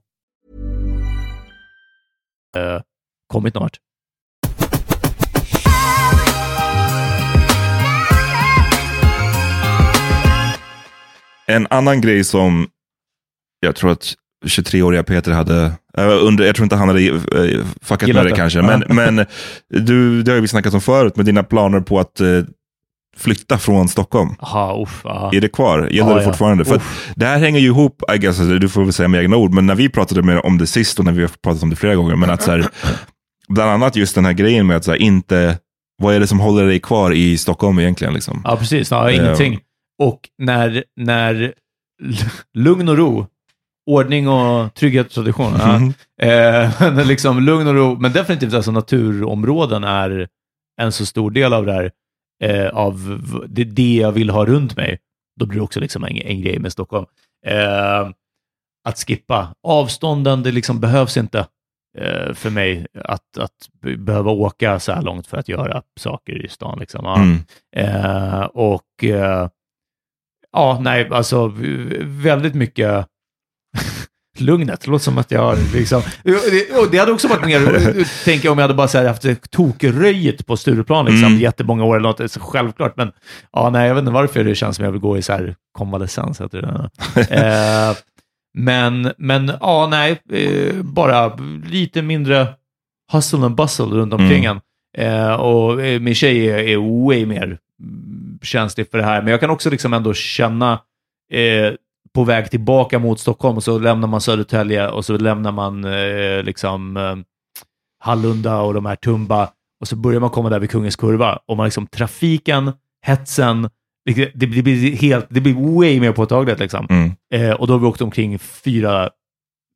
Uh, kommit snart. En annan grej som jag tror att 23-åriga Peter hade, äh, under, jag tror inte han hade äh, fuckat Gillat med det det. kanske, men, men du, det har vi snackat om förut, med dina planer på att äh, flytta från Stockholm. Aha, uff, aha. Är det kvar? Gäller Ja, det ja. fortfarande? För att det här hänger ju ihop, I guess, alltså, du får väl säga med egna ord, men när vi pratade med, om det sist och när vi har pratat om det flera gånger, men att så här, bland annat just den här grejen med att så här, inte, vad är det som håller dig kvar i Stockholm egentligen? Liksom? Ja, precis. Ja, Eh, ingenting. Och när, när lugn och ro, ordning och trygghet och tradition. Ja. Mhm. Eh, liksom lugn och ro, men definitivt alltså naturområden är en så stor del av det här, eh, av det, det jag vill ha runt mig. Då blir det också liksom en, en grej med Stockholm. Eh, att skippa. Avstånden, det liksom behövs inte eh, för mig att, att be- behöva åka så här långt för att göra saker i stan. Liksom. Ja. Mm. Eh, och eh, ja, nej, alltså väldigt mycket lugnet. Det låter som att jag har liksom... Och det hade också varit mer, tänker jag, om jag hade bara så här haft tokröjet på Stureplan liksom, Mm. jättemånga år eller något. Så självklart, men ja, nej, jag vet inte varför det känns som jag vill gå i så här konvalescens. Heter det. eh, men, men ja, nej, eh, bara lite mindre hustle and bustle runt omkring Mm. en. Eh, och eh, min tjej är, är way mer känslig för det här, men jag kan också liksom ändå känna eh, på väg tillbaka mot Stockholm, och så lämnar man Södertälje och så lämnar man eh, liksom eh, Hallunda och de här Tumba och så börjar man komma där vid Kungens Kurva och man liksom trafiken, hetsen, det, det, blir helt, det blir way mer påtagligt liksom. Mm. Eh, och då har vi åkt omkring fyra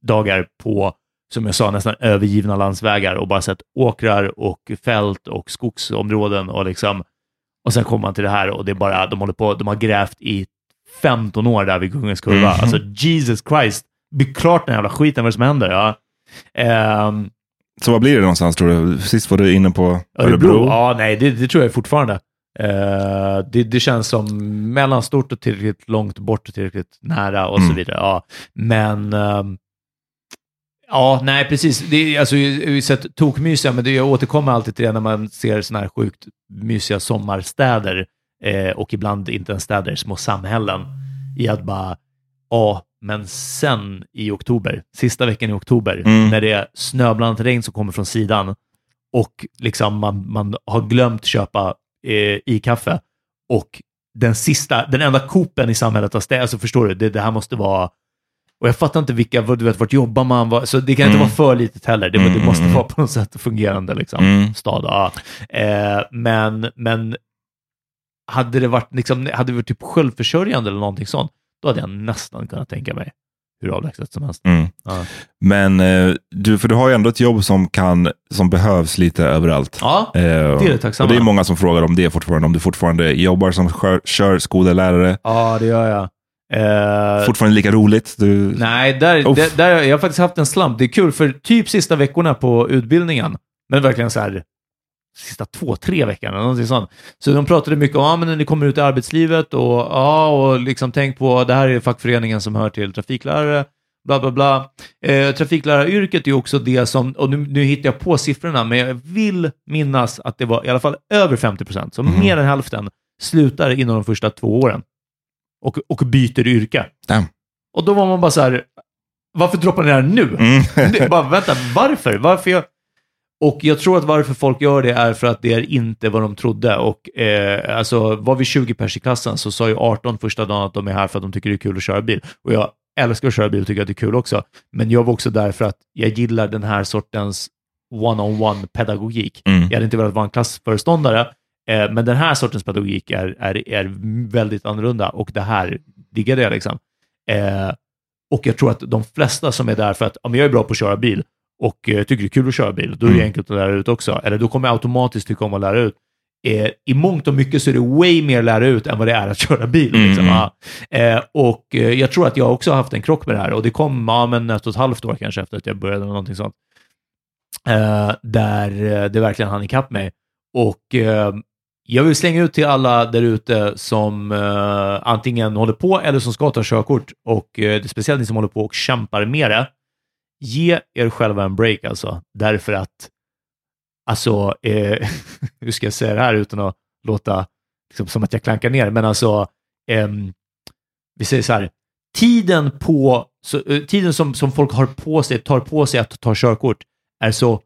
dagar på, som jag sa, nästan övergivna landsvägar och bara sett åkrar och fält och skogsområden och liksom, och sen kommer man till det här och det är bara, de håller på, de har grävt i 15 år där vid Kungens Kurva. Mhm. Alltså Jesus Christ, blir klart den jävla skiten, vad är det som händer? Ja. Ehm, Så vad blir det någonstans tror du? Sist var du inne på Örebro? Örebro. Ja, nej, det, det tror jag fortfarande. Eh, det, det känns som mellanstort och tillräckligt långt bort och tillräckligt nära och så Mm. vidare. Ja. Men ehm, ja, nej, precis. Det, är- alltså, jag har sett tokmysiga, men det, jag återkommer alltid till det när man ser sådana här sjukt mysiga sommarstäder eh, och ibland inte ens städer, små samhällen. I att bara, ja, men sen i oktober, sista veckan i oktober, Mm. när det är snöblandat regn som kommer från sidan och liksom man, man har glömt köpa eh, i kaffe och den sista, den enda kopen i samhället har stängt. Alltså förstår du, det, det här måste vara och jag fattar inte vilka, du vet, vart jobbar man? Vad- Så det kan inte Mm. vara för litet heller. Det, det måste mm, vara på något sätt fungerande liksom, Mm. stad. Ja. Eh, men, men hade det varit, liksom, hade det varit typ självförsörjande eller någonting sånt, då hade jag nästan kunnat tänka mig hur avlägset som helst. Mm. Ja. Men eh, du, för du har ju ändå ett jobb som, kan, som behövs lite överallt. Ja, Eh, det är det tacksamma. och det är många som frågar om det fortfarande, om du fortfarande jobbar som kör, kör skolelärare. Ja, det gör jag. Eh, Fortfarande lika roligt? Du... Nej, där, där, där, jag har faktiskt haft en slump. Det är kul, för typ sista veckorna på utbildningen, men verkligen så här, sista två, tre veckorna, någonting sånt. Så de pratade mycket om, men när ni kommer ut i arbetslivet och, ja, och liksom tänk på, det här är fackföreningen som hör till trafiklärare, bla bla bla. Eh, trafikläraryrket är också det som, och nu, nu hittar jag på siffrorna, men jag vill minnas att det var i alla fall över 50 procent, så Mhm. mer än hälften slutar inom de första två åren och, och byter yrke. Damn. Och då var man bara så här, varför droppar ni det här nu? Mm. Bara, vänta, varför? Varför jag... Och jag tror att varför folk gör det är för att det är inte vad de trodde. Och eh, alltså, var vi 20 pers i klassen så sa ju 18 första dagen att de är här för att de tycker det är kul att köra bil. Och jag älskar att köra bil och tycker att det är kul också. Men jag var också där för att jag gillar den här sortens one-on-one pedagogik. Mm. Jag hade inte velat vara en klassföreståndare, eh, men den här sortens pedagogik är, är, är väldigt annorlunda och det här diggade jag liksom. Eh, och jag tror att de flesta som är där för att ja, men jag är bra på att köra bil och eh, tycker det är kul att köra bil, då är det Mm. enkelt att lära ut också. Eller då kommer jag automatiskt tycka om att lära ut. Eh, I mångt och mycket så är det way mer lära ut än vad det är att köra bil. Mm, Liksom. mm. Ja. Eh, och eh, jag tror att jag också har haft en krock med det här och det kom ja, men ett och ett halvt år kanske efter att jag började med någonting sånt. Eh, där eh, det verkligen hann ikapp mig. Och jag vill slänga ut till alla där ute som antingen håller på eller som ska ta körkort och speciellt ni som håller på och kämpar med det. Ge er själva en break alltså, därför att alltså, eh, hur ska jag säga det här utan att låta liksom, som att jag klankar ner, men alltså, ehm, vi säger så här, tiden, på, så, eh, tiden som, som folk har på sig, tar på sig att ta körkort är så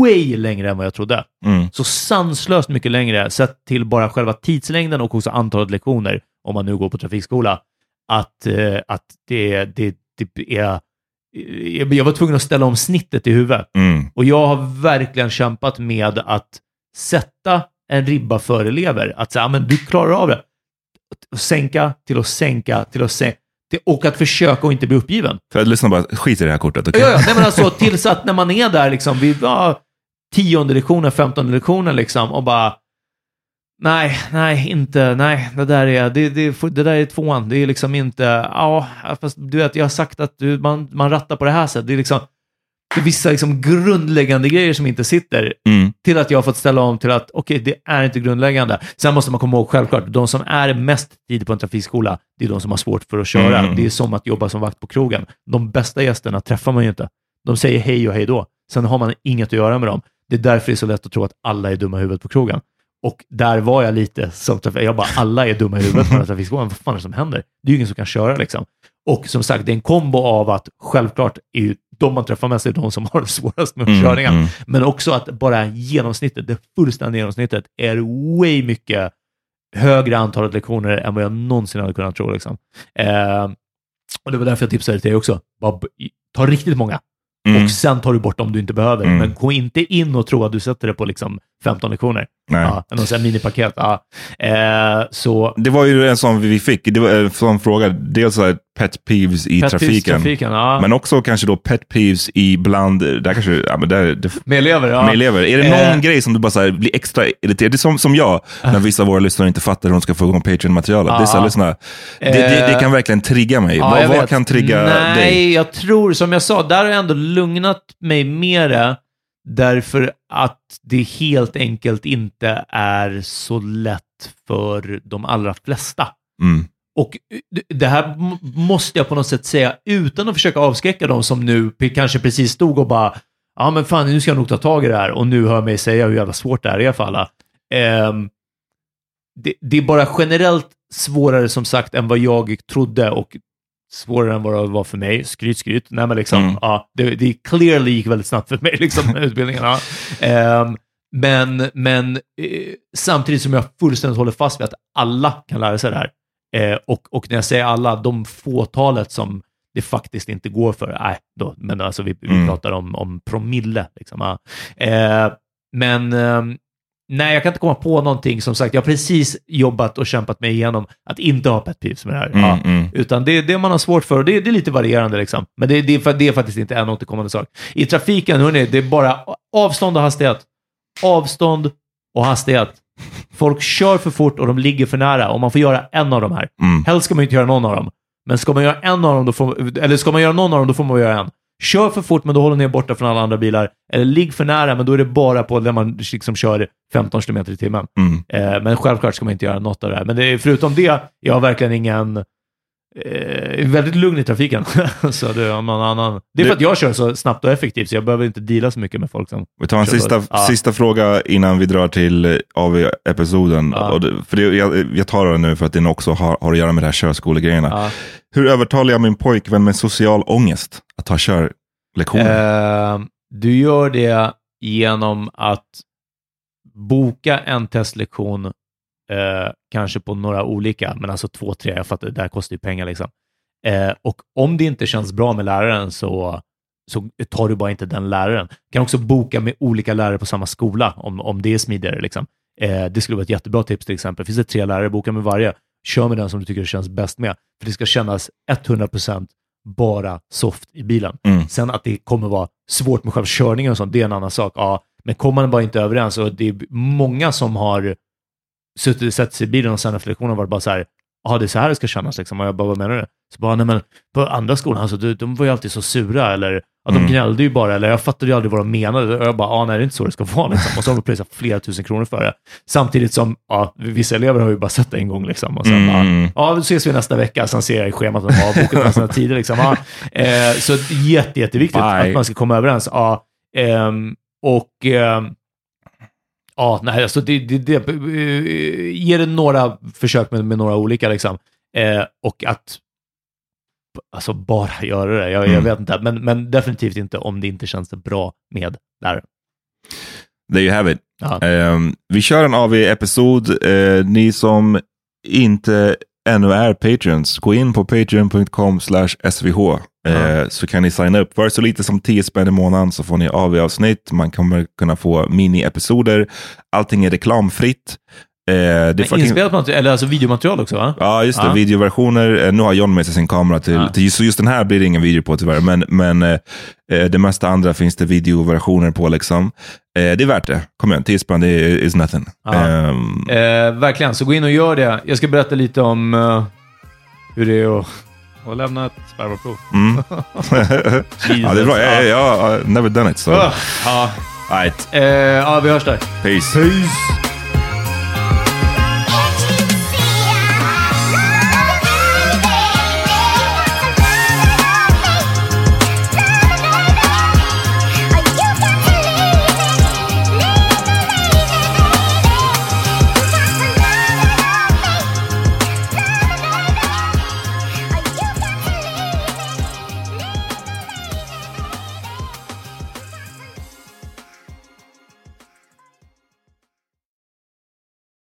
way längre än vad jag trodde. Mm. Så sanslöst mycket längre, sett till bara själva tidslängden och också antalet lektioner, om man nu går på trafikskola, att, eh, att det, det, det är... Jag var tvungen att ställa om snittet i huvudet. Mm. Och jag har verkligen kämpat med att sätta en ribba för elever. Att säga, "Ja, men du klarar av det. Att Sänka till att sänka till att sänka. Och att försöka att inte bli uppgiven. För att lyssna bara, skit i det här kortet. okej? Ja, ja, nej, men alltså tills att när man är där liksom vid ja, tionde lektionen, femtonde lektionen liksom och bara Nej, nej, inte, nej, det där är, det, det, det där är tvåan. Det är liksom inte, ja, fast du vet, jag har sagt att du, man, man rattar på det här sättet. Det är liksom, det är vissa liksom grundläggande grejer som inte sitter Mm. till att jag har fått ställa om till att okej, det är inte grundläggande. Sen måste man komma ihåg självklart, de som är mest tid på en trafikskola, det är de som har svårt för att köra. Mm. Det är som att jobba som vakt på krogen. De bästa gästerna träffar man ju inte. De säger hej och hej då. Sen har man inget att göra med dem. Det är därför det är så lätt att tro att alla är dumma i huvudet på krogen. Och där var jag lite som Jag bara, alla är dumma i huvudet på den här trafikskolan. Vad fan är det som händer? Det är ju ingen som kan köra liksom. Och som sagt, det är en kombo av att självklart är ju de man träffar mest är de som har det svårast med Mm, uppkörningen. mm. Men också att bara genomsnittet, det fullständiga genomsnittet, är way mycket högre antalet lektioner än vad jag någonsin hade kunnat tro. Liksom. Eh, och det var därför jag tipsade till dig också. Bara, ta riktigt många. Mm. Och sen tar du bort dem du inte behöver. Mm. Men gå inte in och tro att du sätter det på liksom 15 lektioner. Nej. Ja, någon sån minipaket. Ja. Eh, så Det var ju en sån vi fick, det var en sån fråga. Dels så pet peeves i Pet peeves i trafiken. trafiken, ja. Men också kanske då pet peeves i bland, där kanske, ja men där, det, med elever, ja. med elever. Är det någon Eh. grej som du bara så här blir extra irriterad? Det är som, som jag, när vissa av våra lyssnare inte fattar hur de ska få igång Patreon-materialet. Det, är så här, Ja. lyssna, det, det, det kan verkligen trigga mig. Ja, vad vad kan trigga Nej, dig? jag tror, som jag sa, där har jag ändå lugnat mig det, därför att det helt enkelt inte är så lätt för de allra flesta. Mm. Och eh, det här måste jag på något sätt säga utan att försöka avskräcka dem som nu kanske precis stod och bara ja men fan nu ska jag nog ta tag i det här och nu hör mig säga hur jävla svårt det här är för alla. Ehm, det, det är bara generellt svårare som sagt än vad jag trodde och svårare än vad det var för mig. Skryt, skryt. Nej, men liksom, Mm. ja, det, det clearly gick väldigt snabbt för mig, liksom, utbildningen. Ja. Ehm, men men eh, samtidigt som jag fullständigt håller fast vid att alla kan lära sig det här. Eh, och, och när jag säger alla, de fåtalet som det faktiskt inte går för, nej, då, men alltså vi, vi Mm. pratar om, om promille. Liksom, ja. eh, men ehm, nej, jag kan inte komma på någonting. Som sagt, jag har precis jobbat och kämpat mig igenom att inte ha pet peeves med det här. Mm, ja. mm. Utan det är det man har svårt för och det, det är lite varierande. Liksom. Men det, det, är, det är faktiskt inte en återkommande sak. I trafiken, hörni, det är bara avstånd och hastighet. Avstånd och hastighet. Folk kör för fort och de ligger för nära och man får göra en av de här. Mm. Helst ska man inte göra någon av dem. Men ska man göra en av dem, då får, eller ska man göra någon av dem, då får man göra en. Kör för fort, men då håller ni er borta från alla andra bilar. Eller ligg för nära, men då är det bara på där man liksom kör 15 km i timmen. Mm. Eh, men självklart ska man inte göra något av det här. Men det förutom det, jag har verkligen ingen... Eh, väldigt lugn i trafiken. så det, är någon annan. det är för att jag kör så snabbt och effektivt, så jag behöver inte deala så mycket med folk som Vi tar en sista. Ja. sista fråga innan vi drar till eh, AV-episoden. Ja. Och det- För det, jag, jag tar den nu för att den också har, har att göra med det här körskolegrejerna. Ja. Hur övertalar jag min pojkvän med social ångest att ta körlektioner? Eh, du gör det genom att boka en testlektion, eh, kanske på några olika, men alltså två, tre, jag fattar, det där kostar ju pengar liksom. Eh, och om det inte känns bra med läraren så, så tar du bara inte den läraren. Du kan också boka med olika lärare på samma skola, om, om det är smidigare. Liksom. Eh, det skulle vara ett jättebra tips till exempel. Finns det tre lärare, boka med varje. Kör med den som du tycker känns bäst med. För det ska kännas 100% bara soft i bilen. Mm. Sen att det kommer vara svårt med själva körningen och sånt, det är en annan sak. Ja, men kommer man bara inte överens, och det är många som har suttit sett sig i bilen och sen efter lektionen varit bara så här, ja det är så här det ska kännas liksom. Och jag bara, vad menar du? Så bara, nej men på andra skolan, alltså, de, de var ju alltid så sura, eller ja, de Mm. gnällde ju bara, eller jag fattade ju aldrig vad de menade. Och jag bara, ja nej det är inte så det ska vara liksom. Och så har de pröjsat flera tusen kronor för det. Samtidigt som, ja, vissa elever har ju bara sett det en gång liksom. Och sen Mm. bara, ja då ses vi nästa vecka, sen ser jag i schemat att de har bokat några sådana tider liksom. Ja, eh, så jätte, jätteviktigt Bye. att man ska komma överens. Ja, ehm, och ehm, Ja, nej, alltså det, det, det, eh, ge det några försök med, med några olika liksom. Eh, och att alltså bara göra det. Jag, jag Mm. vet inte, men, men definitivt inte om det inte känns bra med läraren. There you have it. Ja. Ehm, vi kör en AV-episod. Eh, ni som inte ännu är Patreons, gå in på patreon.com svh. Eh, så kan ni signa upp. För så lite som 10 spänn i månaden så får ni AV-avsnitt. Man kommer kunna få mini-episoder. Allting är reklamfritt. Eh, det Men inspelat material, eller alltså videomaterial också va? Ja, just det. Ja. Videoversioner. Eh, Nu har John med sig sin kamera till, Ja. till så just den här blir det ingen video på tyvärr. Men, men eh, eh, det mesta andra finns det videoversioner på liksom. Eh, det är värt det. Kom igen, 10 spänn det is nothing. Ehm, Eh, verkligen, så gå in och gör det. Jag ska berätta lite om eh, hur det är att, att lämna ett spermaprov. mm. ja, det är bra. Jag, jag, jag har never done it. Så. Ah, Right. ja, vi hörs där. Peace. Peace!